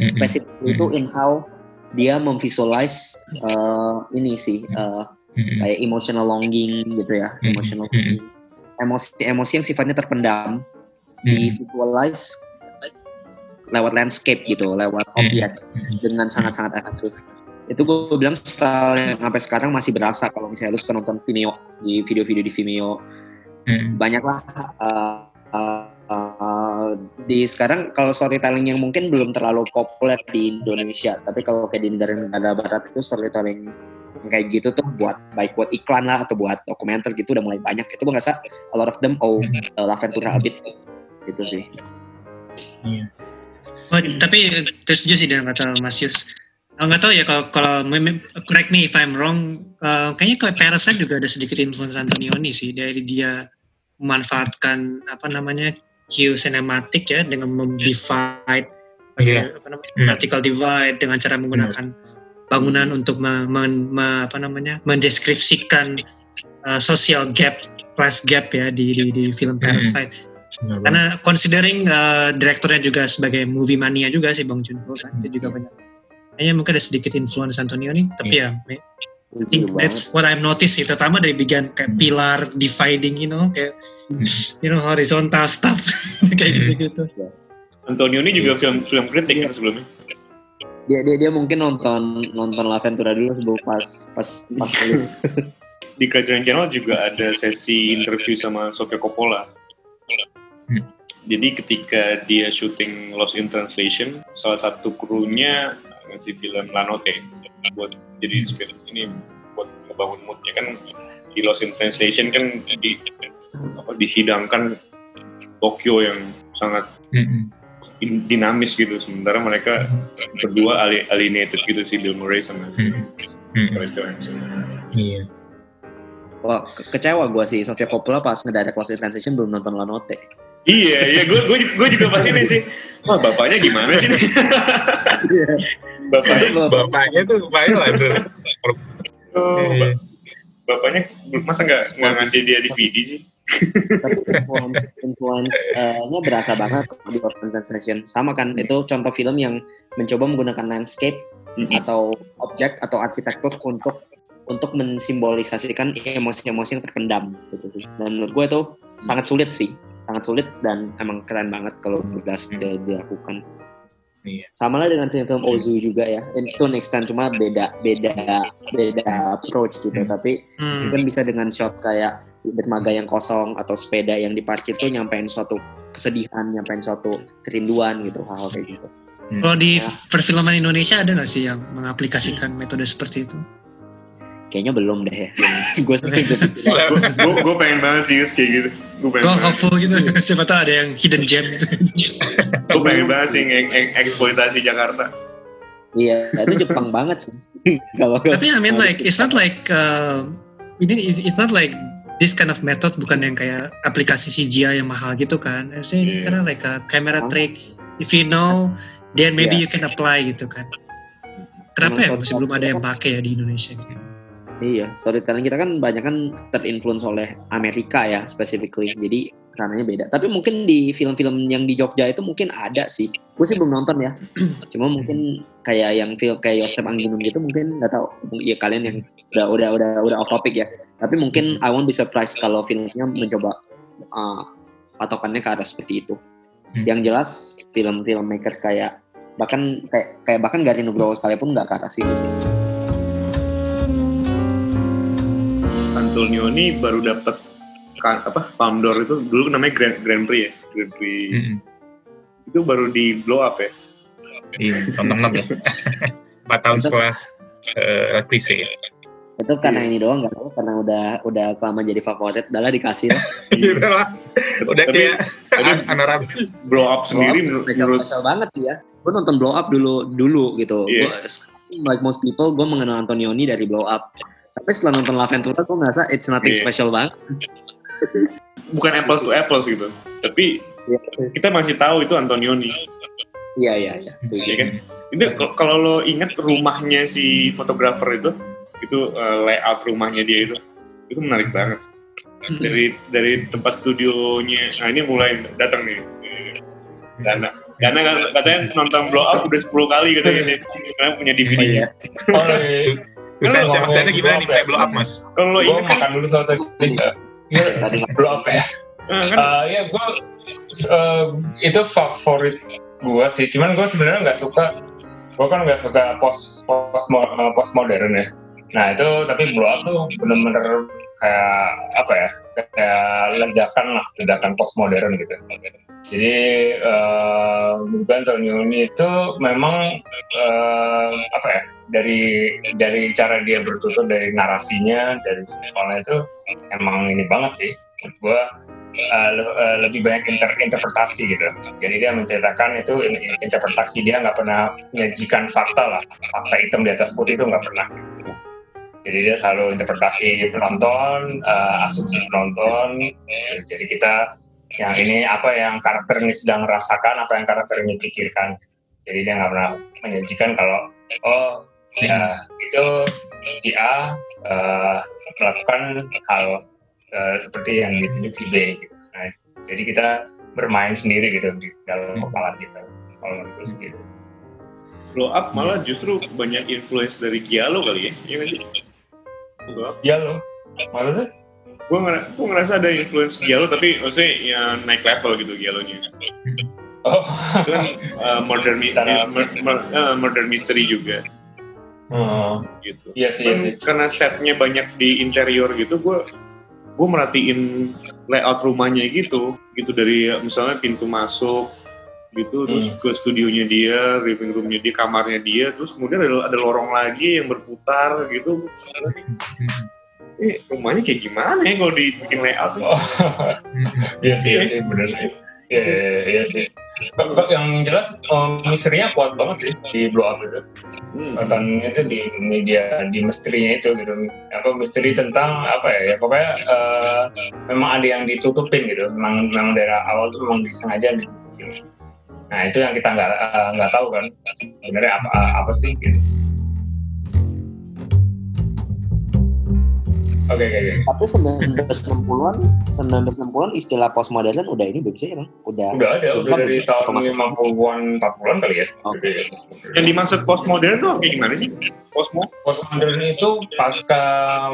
Mm-mm. specifically itu in how dia memvisualize eh, ini sih eh, Mm-mm. kayak emotional longing gitu ya Mm-mm. emotional longing emosi-emosi yang sifatnya terpendam Mm-mm. di visualize lewat landscape gitu lewat objek dengan sangat-sangat efektif itu gue bilang style yang sampai sekarang masih berasa kalau misalnya lu suka nonton Vimeo di video-video di Vimeo Mm-mm. banyaklah uh, uh, uh, di sekarang kalau storytelling yang mungkin belum terlalu populer di Indonesia tapi kalau kayak di negara-negara barat itu storytelling kayak gitu tuh buat baik buat iklan lah atau buat dokumenter gitu udah mulai banyak itu gue ngerasa a lot of them oh uh, La a bit gitu sih Oh, tapi terus setuju sih dengan kata Mas Yus. Nggak tahu ya kalau kalau correct me if I'm wrong. eh, kayaknya kalau Parasite juga ada sedikit influence Antonioni sih dari dia memanfaatkan apa namanya cue cinematic ya dengan mem-divide Iya. apa namanya Hmm. vertical divide dengan cara menggunakan bangunan untuk me- men- me- apa namanya mendeskripsikan eh, social gap class gap ya di di, di film Hmm. Parasite. Karena considering uh, direkturnya juga sebagai movie mania juga sih Bang Junho kan, dia juga banyak. Kayaknya mungkin ada sedikit influence Antonioni, tapi ya, I think that's what I've noticed sih, terutama dari bagian kayak pilar dividing, you know, kayak you know horizontal stuff. <laughs> Kayak gitu-gitu. Antonioni juga film film kritik kan sebelumnya. dia dia dia mungkin nonton nonton La Ventura dulu sebelum pas pas pas nulis <laughs> Di Criterion Channel juga ada sesi interview sama Sofia Coppola. Hmm. Jadi ketika dia syuting Lost in Translation, salah satu krunya ngasih film La Notte buat jadi inspirasi ini buat ngebangun moodnya kan di Lost in Translation kan di apa dihidangkan Tokyo yang sangat in- dinamis gitu sementara mereka berdua ali- alienated gitu si Bill Murray sama si. Scarlett Johansson Iya. Wah, ke- kecewa gue sih Sofia Coppola pas ngedirect Lost in Translation belum nonton La Notte. Iya iya gue gue gue juga pas ini sih. Wah bapaknya gimana sih nih <laughs> bapaknya Bapaknya tuh bapaknya lah tuh. oh, ba- bapaknya masa nggak nggak ngasih dia DVD sih? Tapi influence influence eh, nya berasa banget di in Translation. Sama kan, itu contoh film yang mencoba menggunakan landscape atau objek atau arsitektur untuk untuk mensimbolisasikan emosi-emosi yang terpendam gitu sih. Dan menurut gue itu sangat sulit sih, sangat sulit dan emang keren banget kalau berhasil dilakukan. Iya. Sama lah dengan film-film Ozu juga ya, to an extent cuma beda beda beda approach gitu. Tapi Hmm. mungkin bisa dengan shot kayak dermaga yang kosong atau sepeda yang diparkir tuh nyampein suatu kesedihan, nyampein suatu kerinduan gitu, hal-hal kayak gitu. Kalau di perfilman Indonesia ada nggak sih yang mengaplikasikan metode seperti itu? Kayaknya belum deh ya. <laughs> gue sih gitu. gue gue pengen banget sih Yus, kayak gitu gue pengen Gue banget hopeful gitu, <laughs> siapa tahu ada yang hidden gem gitu. gue pengen banget sih nge- eksploitasi Jakarta Iya, itu Jepang <laughs> banget sih. Kalau Tapi I mean like it's not like uh, ini it's it's not like this kind of method bukan yang kayak aplikasi CGI yang mahal gitu kan. Saya Yeah. karena like a camera trick. If you know, then maybe Yeah. you can apply gitu kan. Kenapa ya masih belum ada yang pakai ya di Indonesia gitu? Iya, storytelling kita kan banyak kan terinfluence oleh Amerika ya specifically. Jadi karenanya beda. Tapi mungkin di film-film yang di Jogja itu mungkin ada sih. Gue sih belum nonton ya. <clears throat> Cuma mungkin kayak yang film kayak Yosef Angginun gitu mungkin nggak tahu. Ya kalian yang udah udah udah udah off topic ya. Tapi mungkin I won't be surprised kalau filmnya mencoba uh, patokannya ke arah seperti itu. Hmm. Yang jelas film-film maker kayak bahkan kayak kayak bahkan Gari Nugroho sekalipun nggak ke arah situ sih. Antonioni baru dapat kan apa Palme d'Or itu dulu namanya Grand, Grand Prix ya Grand Prix Mm-mm. itu baru di blow up ya Iya, tonton ya. Empat tahun setelah uh, klise. itu karena ini doang nggak tahu karena udah udah lama jadi favorit adalah dikasih lah <laughs> Gitu lah. Udah kayak tapi anorak. blow up sendiri Blow menurut, Up spesial, menurut spesial banget sih ya gue nonton blow up dulu dulu gitu Iya. Gua- like most people gue mengenal Antonioni dari blow up tapi setelah nonton La Ventura gue ngerasa it's nothing Iya. special banget. <laughs> Bukan apples to apples gitu. Tapi Iya. kita masih tahu itu Antonioni iya iya iya. Ya kan? Ini kal- kalau lo ingat rumahnya si fotografer itu itu uh, layout rumahnya dia itu itu menarik banget. Dari dari tempat studionya nah ini mulai datang nih. Dana Dana katanya nonton blow up udah 10 kali katanya dia. Karena punya Iya. Oh, iya. <laughs> Bisa Mas Dana gimana nih blow up play blow up mas? kalau lo kan makan dulu sama tadi. Iya, Tadi blow up ya. eh, kan Eh, ya gue itu favorit gue sih. Cuman gue sebenarnya nggak suka. Gue kan nggak suka post post post modern ya. Nah itu tapi blow up tuh bener-bener kayak apa ya? Kayak ledakan lah, ledakan post modern gitu. Jadi uh, bukan Antonioni itu memang eh, apa ya? Dari dari cara dia bertutur, dari narasinya, dari visualnya itu emang ini banget sih. Menurut gue uh, uh, lebih banyak inter- interpretasi gitu. Jadi dia menceritakan itu in- in- interpretasi dia nggak pernah menyajikan fakta lah, fakta hitam di atas putih itu nggak pernah. Jadi dia selalu interpretasi penonton, uh, asumsi penonton. Jadi kita yang ini apa yang karakter ini sedang rasakan, apa yang karakter ini pikirkan. Jadi dia nggak pernah menyajikan kalau oh ya itu si A uh, melakukan hal uh, seperti yang ditunjuk di B. Gitu. Nah, jadi kita bermain sendiri gitu di dalam kepala kita. Kalau menurut gitu. blow up malah justru banyak influence dari Giallo kali ya iya sih blow up Ya lo, maksudnya? gue ngera- gua ngerasa ada influence Giallo tapi maksudnya yang naik level gitu Giallo-nya Oh, itu kan uh, murder, mi- Cara- mur- mur- uh, murder mystery juga. Hmm, gitu. Iya sih, iya Kan sih. karena setnya banyak di interior gitu gue gue merhatiin layout rumahnya gitu gitu dari misalnya pintu masuk gitu terus ke studionya dia living roomnya dia kamarnya dia terus kemudian ada, ada lorong lagi yang berputar gitu eh rumahnya kayak gimana ya kalau dibikin layout Oh, <laughs> iya sih, iya sih, bener sih. Iya, iya, iya, iya sih. Yang jelas um, misterinya kuat banget sih di blow up itu. Hmm. Tontonnya itu di media di misterinya itu gitu. Apa misteri tentang apa ya? Ya pokoknya eh, memang ada yang ditutupin gitu. Memang memang dari awal tuh memang disengaja ditutupin. Nah itu yang kita nggak eh, nggak tahu kan sebenarnya apa apa sih gitu. Oke oke oke. Tapi 1960-an, 1960-an istilah postmodern udah ini belum sih emang? Udah. Udah ada, udah Kan dari tahun masih- 50-an, 40-an kali ya. Oke. Yang dimaksud postmodern tuh kayak gimana sih? Postmo? Postmodern itu pasca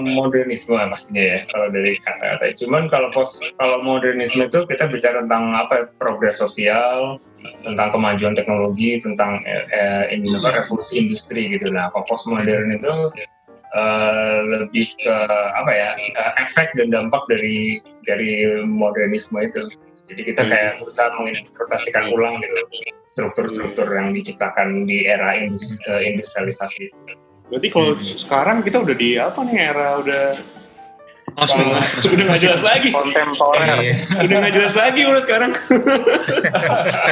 modernisme pastinya ya kalau dari kata-kata. Cuman kalau post kalau modernisme itu kita bicara tentang apa ya, progres sosial, tentang kemajuan teknologi, tentang eh, eh, ini apa, revolusi industri gitu. Nah, kalau postmodern itu eh, lebih ke apa ya eh, efek dan dampak dari dari modernisme itu. Jadi kita Hmm. kayak berusaha menginterpretasikan ulang gitu struktur-struktur yang diciptakan di era indus- eh, industrialisasi. Berarti kalau sekarang kita udah di apa nih era udah Osmo. udah nggak jelas lagi. kontemporer Iya. Udah nggak jelas lagi udah sekarang.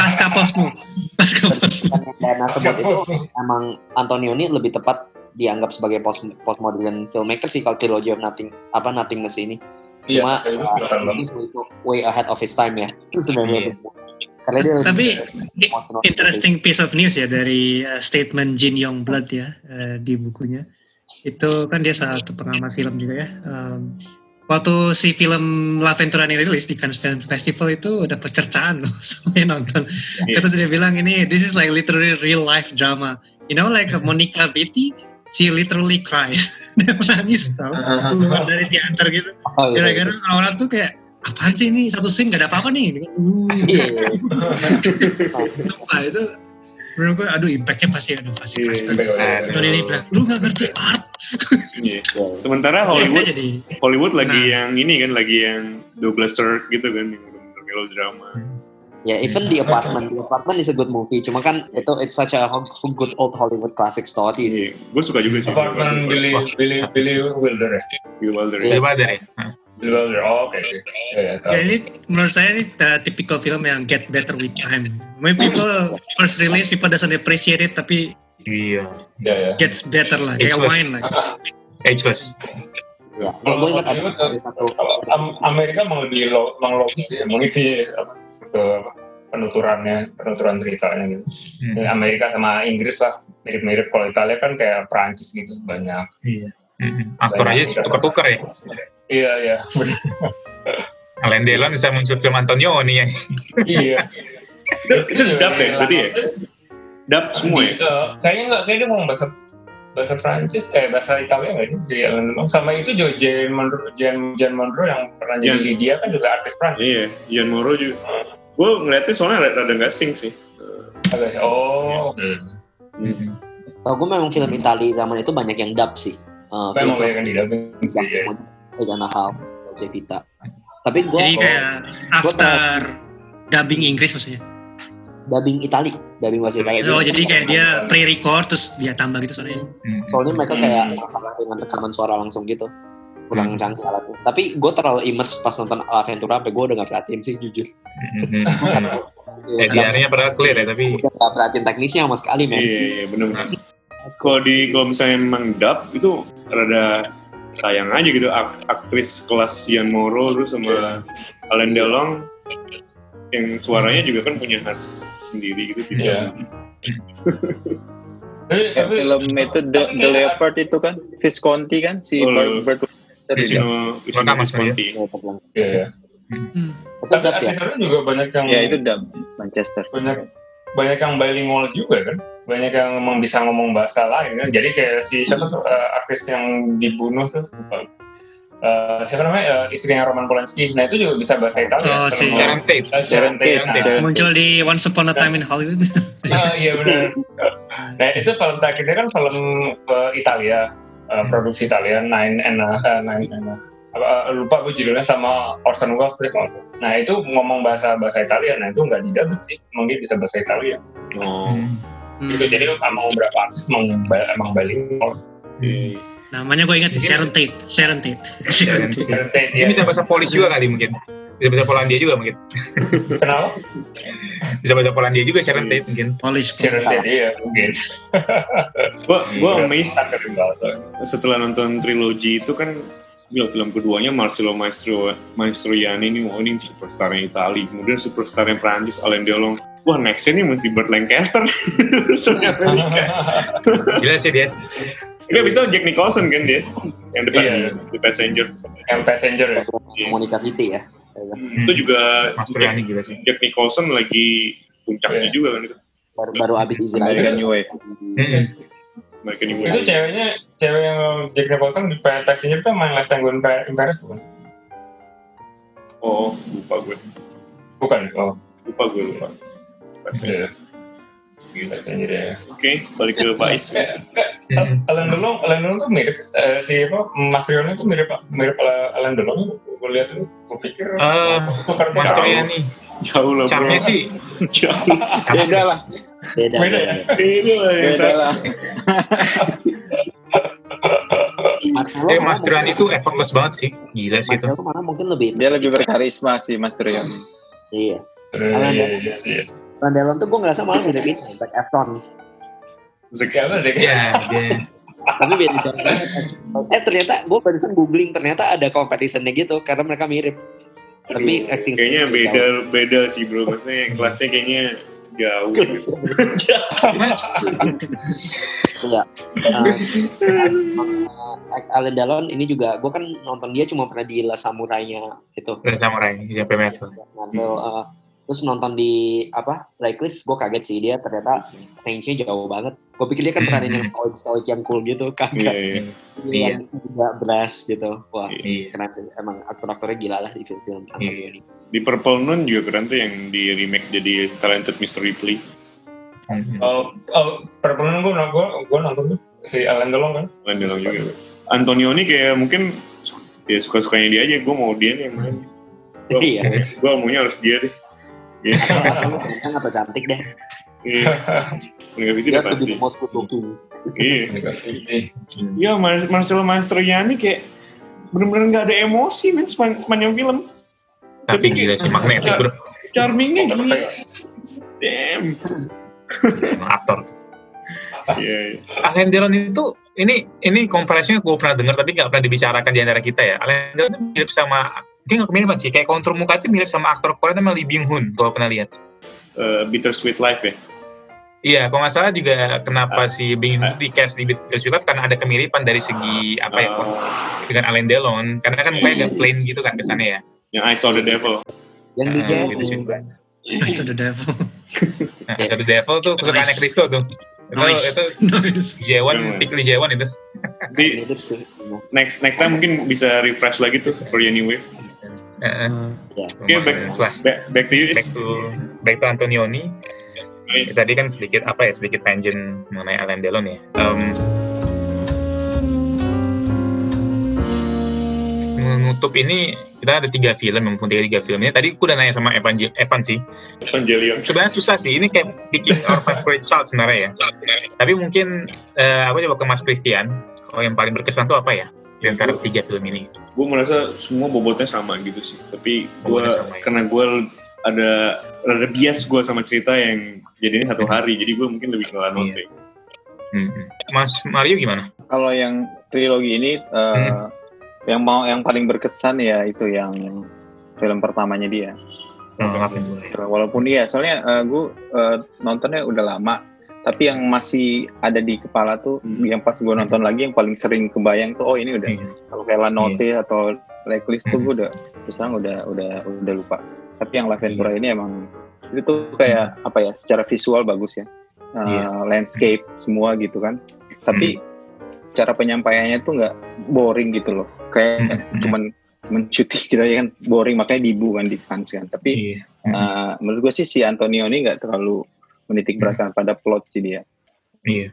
Pasca posmo. Pasca posmo. Yang Dana sebut itu emang Antonioni lebih tepat dianggap sebagai post postmodern filmmaker sih kalau Trilogy of Nothing apa Nothingness ini. Cuma Iya, itu uh, way ahead of his time ya. Itu <laughs> sebenarnya Karena dia Tapi. Interesting piece of news ya dari uh, statement Jin Yong Blood ya uh, di bukunya. Itu kan dia salah satu pengamat film juga ya. Um, waktu si film La Ventura ini rilis di Cannes Film Festival itu dapat cercaan loh <laughs> sama yang nonton. Iya. Kata dia bilang ini this is like literally real life drama. You know like Monica Vitti, she literally cries. <laughs> dia menangis tau keluar dari teater gitu. Oh, iya, Gara-gara orang-orang tuh kayak apaan sih ini satu scene gak ada apa-apa nih. Uh, Iya, iya. <laughs> Itu menurut gue aduh impactnya pasti aduh pasti Iya, keras Iya, banget. iya, iya. Tony ini bilang lu gak ngerti art Iya. Sementara <laughs> Hollywood jadi Hollywood lagi Nah. yang ini kan lagi yang Douglas Sirk gitu kan yang melodrama. Ya, even The Apartment, The Apartment is a good movie. Cuma kan itu it's such a good old Hollywood classic story sih. Iya, gue suka juga sih. Apartemen Billy Billy Billy Wilder ya. Bill Wilder. Iya. Coba deh. Billy Wilder. Oh, oke oke. Ya, ya, ya ini menurut saya ini uh, typical film yang get better with time when people first release people doesn't appreciate it tapi Iya. Ya ya. gets better lah kayak wine lah <laughs> Ageless. Ya, kalau gue ingat ada, satu Amerika emang lebih lo, emang logis ya, mengisi apa penuturannya, penuturan ceritanya gitu. Hmm. Ya, Amerika sama Inggris lah mirip-mirip. Kalau Italia kan kayak Perancis gitu banyak. Mm-mm. Aktor aja tuker-tuker ya. Iya iya. Delon bisa muncul film Antonioni ya. iya. <laughs> Itu, itu dub ya, berarti ya? Dub semua ya? Eh, kayaknya nggak, kayaknya dia ngomong bahasa bahasa Prancis, eh bahasa Italia nggak sih? Delon. Sama itu juga Jane Monroe, Jane Monroe yang pernah jadi Jane. Lydia kan juga artis Prancis. Iya, Ian Moro juga. Gue ngeliatnya soalnya rada, rada nggak sync sih. Agak- Oh, oke. Hmm. tau gue memang film Italia zaman itu banyak yang dub sih. Uh, Memang banyak yang didubbing dub sih. ya. semua. Hal. Tapi gue jadi kayak after dubbing Inggris maksudnya dubbing Itali, dubbing bahasa Italia. oh jadi kayak dia pre-record terus dia tambah gitu soalnya Soalnya mereka Hmm. kayak masalah dengan rekaman suara langsung gitu. Kurang canggih alatnya. Tapi gue terlalu immerse pas nonton Aventura sampai gue udah gak perhatiin sih jujur. Mm-mm. Ya, Ya, diarnya padahal clear ya, tapi udah gak perhatiin teknisnya sama sekali men. Iya, iya, bener-bener. Kalau di kalau misalnya memang dub itu rada sayang aja gitu Ak- aktris kelas Ian Moro terus sama Alain Delon yang suaranya juga kan punya khas sendiri gitu tidak Iya. <laughs> Tapi, Kayak tapi film itu The, The Leopard itu kan Visconti kan si Oh, Bert Bert sekali ya. Visconti. Ya, bilang. Iya, iya. Hmm. Itu Tapi ya. juga banyak yang ya itu dub Manchester banyak banyak yang bilingual juga kan banyak yang memang bisa ngomong bahasa lain kan jadi kayak si siapa tuh eh, artis yang dibunuh tuh lupa. Eh, siapa namanya? Eh, istrinya Roman Polanski. Nah itu juga bisa bahasa Italia. Oh, si Sharon Tate. Sharon Tate. Sharon nah, Tate. muncul di Once Upon a Time in Hollywood. <laughs> Ah, iya benar. Nah itu film terakhirnya kan film eh, Italia. Eh, produksi Italia Nine and a- eh, Nine and a- apa, eh, lupa gue judulnya sama Orson Welles deh nah itu ngomong bahasa bahasa Italia. Nah itu nggak didabut sih. Emang dia bisa bahasa Italia. Oh. Hmm. gitu jadi emang beberapa artis emang, emang bilingual. Iya. Namanya gue ingat ya, Sharon Tate. Sharon Tate. Sharon Tate. Sharon Tate, Dia ya. bisa bahasa Polish juga kali mungkin. Bisa bahasa Polandia juga mungkin. Kenapa? Bisa bahasa Polandia juga Sharon Tate mungkin. Polish. Sharon Tate, iya mungkin. Gua gua Iya. amazed banget. setelah nonton trilogi itu kan gila, film keduanya Marcello Maestro Mastroianni ini wah ini superstarnya Itali kemudian superstarnya Prancis Alain Delon wah nextnya nih mesti Burt Lancaster <laughs> Gila sih dia. Ini abis itu Jack Nicholson kan dia yang The, Iya. Passenger, The Passenger Yang passenger ya. Monica Vitti ya. itu juga Mastroianni gila sih. Jack Nicholson lagi puncaknya Iya. juga kan itu Baru, baru abis Easy American. New Wave. American New Itu Wave ceweknya, cewek yang Jack Nicholson di passenger itu main Last Tango in Pa- in Paris bukan? oh lupa gue Bukan. Oh, lupa gue lupa Passenger. iya. Ya. Oke, balik ke Faiz. <laughs> Mm-mm. Alan Delon, Alan Delon tuh mirip eh, si apa Mas itu mirip mirip Alan Delon. Gue lihat tuh, gue pikir Eh, tukar Mastroianni. Jauh lah. Charmnya sih. <laughs> Jauh. Beda lah. Beda, Beda beda. ya? Lah Beda lah. Marcelo Eh, Mastroianni mungkin- itu effortless banget sih. Gila sih itu. Marcelo tuh mana mungkin lebih Dia lebih berkarisma sih Mas Trian. Iya. Iya, iya, iya, iya. Randallon tuh gue ngerasa malah mirip ini, Zac Efron. Apa sih? Ya, dia. Tapi beda jauh banget. Eh ternyata gue barusan googling ternyata ada competitionnya gitu karena mereka mirip. Tapi acting Kayaknya beda beda sih bro. Maksudnya yang kelasnya kayaknya jauh. jauh. gitu. Iya. Uh, Alan Delon ini juga gue kan nonton dia cuma pernah di La Samurai-nya itu. Udah samurai, siapa. Marvel, uh, terus nonton di apa Blacklist gue kaget sih dia ternyata range-nya jauh banget. Gue pikir dia kan peranin yang <laughs> stoic stoic yang cool gitu Iya, kagak. iya. Dia yang juga brass gitu. Wah Iya. keren sih. Emang aktor-aktornya gila lah di film-film Antonio Iya. ini. Di Purple Noon juga keren tuh yang di remake jadi Talented Mr. Ripley. Mm-mm. Oh, oh, perpuluhan gue gue gue nonton tuh si Alan Delon kan. Lain dalam juga. Antonioni kayak mungkin ya suka-sukanya dia aja. Gue mau dia nih yang main. <laughs> Iya. Gue maunya harus dia deh. Iya. Ganteng atau cantik deh. Iya. Enggak itu Dia udah pasti. the most good looking. Iya. Iya, Mar Marcelo Mastroianni kayak bener-bener nggak ada emosi men sepan- sepanjang film. Tapi gila sih magnetik bro. Charmingnya gila. Damn. Emang aktor. Iya, iya. Alain Delon itu ini ini komparasinya gue pernah dengar tapi nggak pernah dibicarakan di antara kita ya. Alain Delon itu mirip sama mungkin nggak kemiripan sih kayak kontur muka itu mirip sama aktor Korea namanya Lee Byung Hun kalau pernah lihat. Eh, Bittersweet Life ya. Iya, kalau nggak salah juga kenapa si Byung Hun di cast di Bittersweet Life karena ada kemiripan dari segi apa ya Oh, dengan Alain Delon karena kan mukanya agak plain gitu kan kesannya ya. yang I Saw the Devil. Yang di Eh, jazz gitu juga. Nice of the devil. <laughs> Nah, so the Devil tuh kesukaannya. Kristo tuh. Itu, Nice. itu <laughs> Nice. Jewan, Pikli Jewan itu. Di next next time mungkin bisa refresh lagi tuh Korean New Wave. Heeh. Ya. Oke, back, back, back to you back is. to back to Antonioni. Nice. Tadi kan sedikit apa ya sedikit tangent mengenai Alain Delon ya. Em, menutup ini kita ada tiga film yang tiga tiga film ini. Tadi aku udah nanya sama Evan, Evan sih. Evangelion. Sebenarnya susah sih. Ini kayak picking our favorite child sebenarnya ya. Tapi mungkin eh, aku coba ke Mas Christian. Kalau yang paling berkesan tuh apa ya? Di antara tiga film ini. Gue merasa semua bobotnya sama gitu sih. Tapi gue ya. karena gue ada ada bias gue sama cerita yang jadinya satu hari. Jadi gue mungkin lebih ke Lanote. Hmm. Mas Mario gimana? Kalau yang trilogi ini eh, yang mau yang paling berkesan ya itu yang film pertamanya dia. Oh, ya. Walaupun iya, soalnya gue nontonnya udah lama, tapi yang masih ada di kepala tuh, Hmm. yang pas gue nonton lagi yang paling sering kebayang tuh, oh ini udah Iya. kalau kayak Lanote atau Blacklist tuh <laughs> Hmm. gue udah terus terang udah udah udah lupa. Tapi yang La Ventura ini emang itu tuh kayak apa ya, secara visual bagus ya, Uh, Iya. landscape semua gitu kan. Tapi cara penyampaiannya tuh nggak boring gitu loh, kayak Hmm. cuman cuman cuti gitu aja kan boring makanya dibu kan di fans kan. Tapi Iya. Uh, menurut gue sih si Antonio ini nggak terlalu menitik beratkan pada plot sih dia, Iya.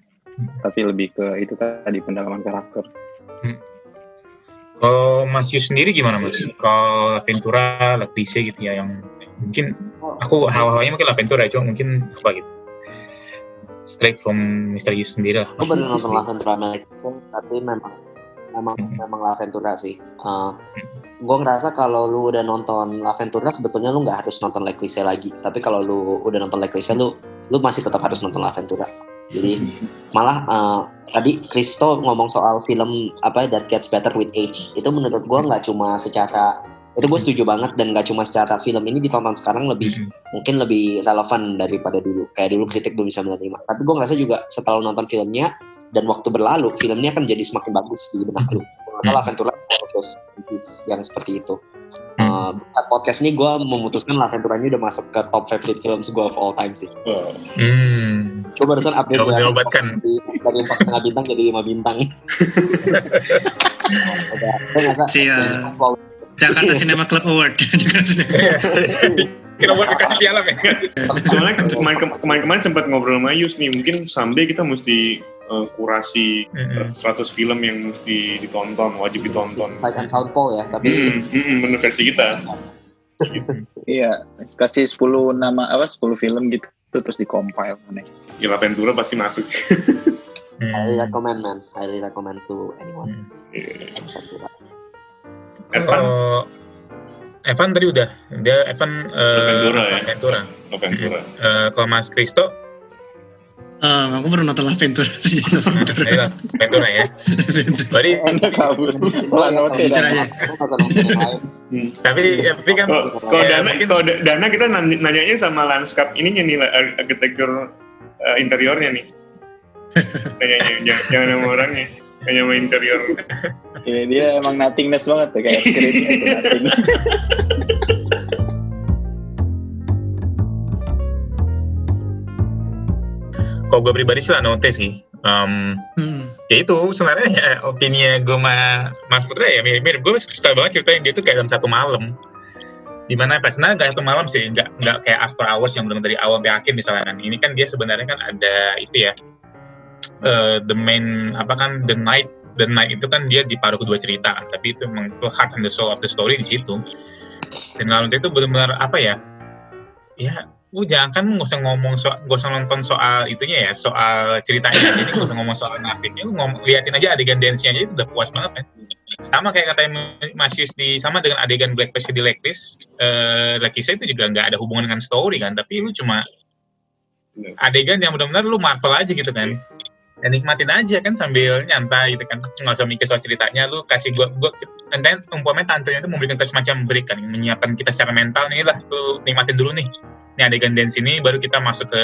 tapi lebih ke itu tadi pendalaman karakter. Kalau Mas Yus sendiri gimana Mas? Kalau Ventura, Lectice gitu ya yang mungkin aku hawa-hawanya mungkin La Ventura cuma mungkin apa gitu. Straight from Mr. Yus sendiri lah. Aku baru <laughs> nonton La Ventura America, tapi memang memang memang La Ventura sih. Uh, gue ngerasa kalau lu udah nonton La Ventura sebetulnya lu nggak harus nonton Le Cliché lagi. Tapi kalau lu udah nonton Le Cliché lu lu masih tetap harus nonton La Ventura. Jadi malah uh, tadi Kristo ngomong soal film apa That Gets Better with Age. Itu menurut gue nggak cuma secara itu gue setuju banget dan nggak cuma secara film ini ditonton sekarang lebih mungkin lebih relevan daripada dulu. Kayak dulu kritik belum bisa menerima. Tapi gue ngerasa juga setelah nonton filmnya dan waktu berlalu filmnya akan jadi semakin bagus di benak lu. Kalau nggak salah Ventura yang seperti itu. Uh, podcast ini gue memutuskan La Venturanya udah masuk ke top favorite films gue of all time sih. Hmm. Gue barusan update dari, dari empat setengah bintang jadi lima bintang. <laughs> Udah, gue ngerasa Jakarta Cinema Club Award. <laughs> Jakarta Cinema Kira buat dikasih piala ya. Soalnya ke- kemarin kemarin sempat ngobrol sama Yus nih, mungkin someday kita mesti uh, kurasi Mm-mm. 100 film yang mesti ditonton, wajib ditonton. Sight and Sound Poll ya, tapi Hmm, hmm, bener versi kita. Iya, kasih 10 nama apa 10 film gitu terus dikompil aneh. Ya La Ventura pasti masuk. highly Hmm. recommend man, highly recommend to anyone. Iya. Evan, Kalau Evan tadi udah, dia Evan eh, Ventura ya. Ventura. Ventura. Eh, kalau Mas Kristo, Eh, aku baru nonton La Ventura sih. <laughs> Ventura. Ventura ya. Berarti, Anda kabur. Jujur aja. Lain. Hmm. tapi, tapi kan Kalau Ya, dana, mungkin- kalau da- dana kita nanya- nanyanya sama landscape ininya nih, arsitektur uh, interiornya nih. <laughs> Nanyanya, jangan sama orangnya, hanya sama interior. Ini dia emang nothingness banget tuh kayak screen itu <laughs> nothing. kalau gue pribadi sih lah note sih. Em, Hmm. ya itu sebenarnya ya, opini gue sama Mas Putra ya mirip-mirip gue suka banget ceritain dia tuh kayak dalam satu malam di mana pas sebenarnya nggak satu malam sih nggak nggak kayak after hours yang benar dari awal sampai akhir misalnya kan ini kan dia sebenarnya kan ada itu ya eh, the main apa kan the night the night itu kan dia di paruh kedua cerita kan tapi itu memang itu heart and the soul of the story di situ. Dan lalu itu benar-benar apa ya ya lu jangan kan nggak usah ngomong soal nggak usah nonton soal itunya ya soal ceritanya. Jadi nggak usah ngomong soal narratifnya lu ngomong liatin aja adegan dance-nya aja itu udah puas banget kan sama kayak katanya Mas Yus di sama dengan adegan Black Panther di Blacklist eh Lakisa itu juga nggak ada hubungan dengan story kan tapi lu cuma Bener. adegan yang benar-benar lu marvel aja gitu kan ya nikmatin aja kan sambil nyantai gitu kan. Nggak usah mikir soal ceritanya. Lu kasih gua gua dan umpamanya tantenya itu memberikan kita semacam break kan. Menyiapkan kita secara mental nih lah. Lu nikmatin dulu nih. Ini adegan dance ini baru kita masuk ke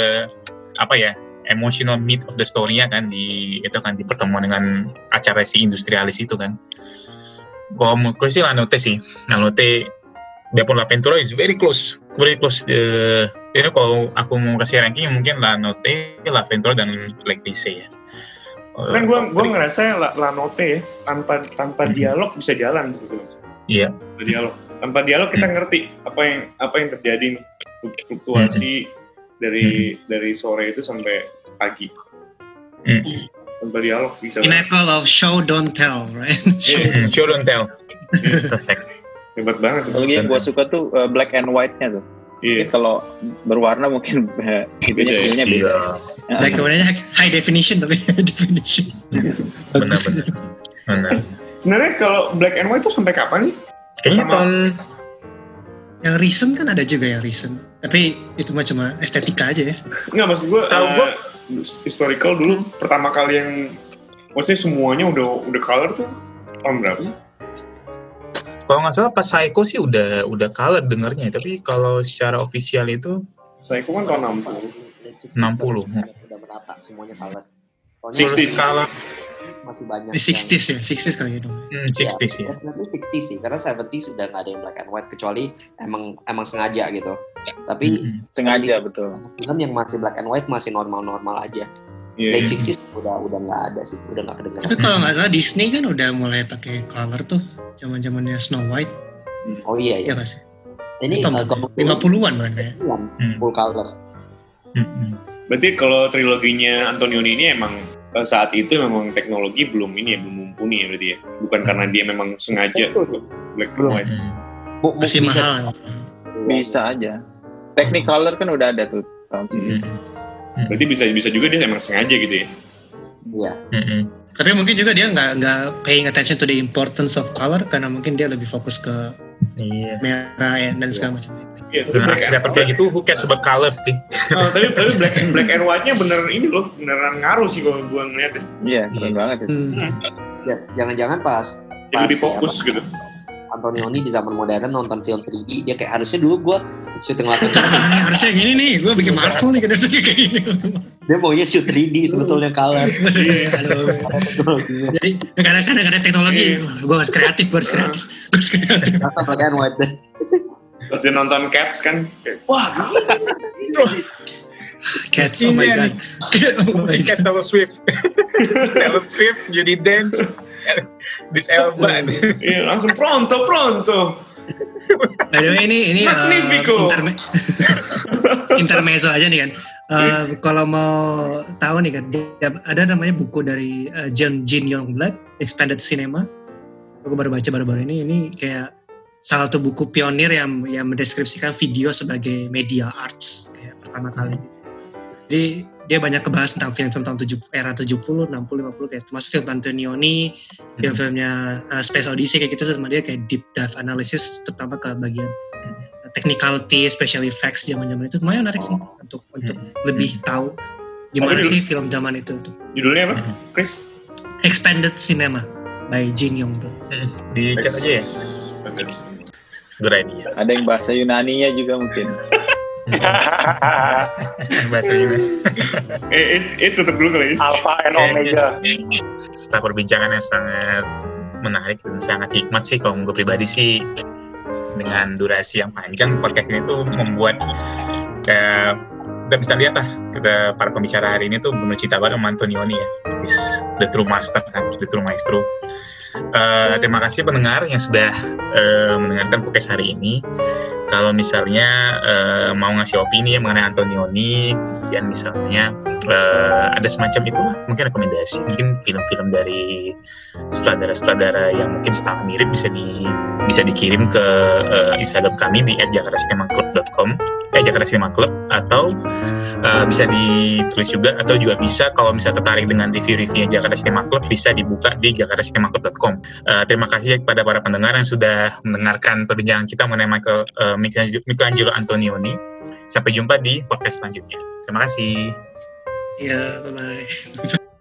apa ya emotional meat of the story-nya kan di itu kan di pertemuan dengan acara si industrialis itu kan. Menurut gue sih Lanote sih, Lanote biarpun La Ventura is very close, very close. Uh, ini kalau aku mau kasih ranking mungkin Lanote, La Ventura dan Lise ya. Kalau Kan gue top gue ngerasa La, La Note ya, tanpa tanpa Mhm. dialog bisa jalan gitu. Iya. Tanpa dialog. Tanpa dialog kita ngerti apa yang apa yang terjadi nih. Fluktuasi dari dari sore itu sampai pagi. Hmm. Tanpa dialog bisa. Pinnacle of show don't tell, right? Show. <laughs> Hmm, Show don't tell. <laughs> Perfect. Hebat banget. tuh. Apalagi yang gue suka tuh uh, black and white-nya tuh. Jadi Iya. kalau berwarna mungkin uh, <laughs> itunya Beda ya? Iya. Like warnanya high definition tapi high definition. Bagus. Benar-benar. Benar. Sebenarnya kalau black and white itu sampai kapan sih? Kayaknya tahun Yang recent kan ada juga yang recent. Tapi itu mah cuma estetika aja ya. Enggak maksud gue Setahu gua- historical dulu pertama kali yang maksudnya semuanya udah udah color tuh tahun berapa sih? Kalau nggak salah pas Psycho sih udah udah color dengernya tapi kalau secara official itu Saya kan tahun 60. Late 60. Udah, udah merata semuanya color. Soalnya 60s. color masih banyak. Di 60s ya, 60s kali itu. hmm, 60s ya. Definitely 60 sih, karena 70 sudah nggak ada yang black and white kecuali emang emang sengaja gitu. Tapi Mm-mm. Sengaja betul. film yang masih black and white masih normal-normal aja. Iya. Late 60s udah udah nggak ada sih, udah nggak kedengeran. Tapi kalau nggak salah Disney kan udah mulai pakai color tuh. Zaman zamannya Snow White, Oh iya ya ya. nggak sih? Ini Itu uh, kalau 50-an kan. Hmm. full colors. Mm-mm. Berarti kalau triloginya Antonioni ini emang eh, saat itu memang teknologi belum ini ya, belum mumpuni ya berarti ya. Bukan karena dia memang sengaja Betul. black and white. Mu- Masih bisa- mahal. Bisa aja. Technicolor kan udah ada tuh tahun segini. Mm-mm. Berarti bisa bisa juga dia emang sengaja gitu ya. Iya. Mm-mm. Tapi mungkin juga dia nggak nggak paying attention to the importance of color karena mungkin dia lebih fokus ke Iya. merah ya, dan segala macam. Iya, tapi Nah, dapat kayak gitu, who cares about colors sih? Oh, tapi <laughs> tapi black and black and white-nya bener ini loh, beneran ngaruh sih kalau gua ngeliatnya. Iya, keren banget itu. Hmm. Ya, jangan-jangan pas Jadi pas lebih fokus apa, gitu. Antonioni di zaman modern nonton film 3D dia kayak harusnya dulu gue syuting latar Nah, <laughs> ini harusnya gini nih, gue bikin Marvel nih, harusnya kayak gini. dia maunya shoot 3D sebetulnya color Aduh. teknologinya Jadi kadang-kadang ada teknologi, gue harus kreatif, gue harus kreatif, gue harus kreatif. White Terus dia nonton Cats kan, kayak, wah Cats, oh my god. oh Musik god. <laughs> Taylor Swift. Taylor Swift, Judy Dench, <laughs> This Elba. iya, langsung pronto pronto. By the way, ini ini uh, Magnifico. interme- <laughs> intermezzo aja nih kan. Uh, kalau mau tahu nih kan, ada namanya buku dari uh, John Jin Youngblood, Expanded Cinema. Aku baru baca baru-baru ini. Ini kayak salah satu buku pionir yang yang mendeskripsikan video sebagai media arts kayak pertama kali. Jadi dia banyak kebahas tentang film-film tahun 70, era 70, 60, 50 kayak termasuk film Antonioni, film-filmnya uh, Space Odyssey kayak gitu sama dia kayak deep dive analysis terutama ke bagian uh, technicality, special effects zaman-zaman itu lumayan menarik sih untuk untuk lebih tahu gimana sih film zaman itu tuh. Judulnya apa, Chris? Expanded Cinema by Jin Youngblood. Di chat aja ya. Good idea. Ada yang bahasa Yunaninya juga mungkin. <laughs> Bahasa juga. Eh, Is, Is tutup dulu kali, Is. Alpha and Omega. Setelah perbincangan yang sangat menarik dan sangat hikmat sih kalau gue pribadi sih dengan durasi yang panjang podcast ini tuh membuat kayak kita bisa lihat lah kita para pembicara hari ini tuh benar cinta banget sama Antonioni ya is the true master kan the true maestro Eh, terima kasih pendengar yang sudah eh, mendengarkan podcast hari ini kalau misalnya eh, mau ngasih opini ya mengenai Antonioni kemudian misalnya eh, ada semacam itulah mungkin rekomendasi mungkin film-film dari sutradara-sutradara yang mungkin setengah mirip bisa di bisa dikirim ke eh, Instagram kami di @jakartacinemaclub.com eh Jakarta Cinema Club atau eh, bisa ditulis juga atau juga bisa kalau misalnya tertarik dengan review-reviewnya Jakarta Cinema Club bisa dibuka di jakartacinemaclub.com. Eh, terima kasih kepada para pendengar yang sudah mendengarkan perbincangan kita mengenai Michael Michelangelo Michelangelo Antonioni. Sampai jumpa di podcast selanjutnya. Terima kasih. Ya, bye-bye.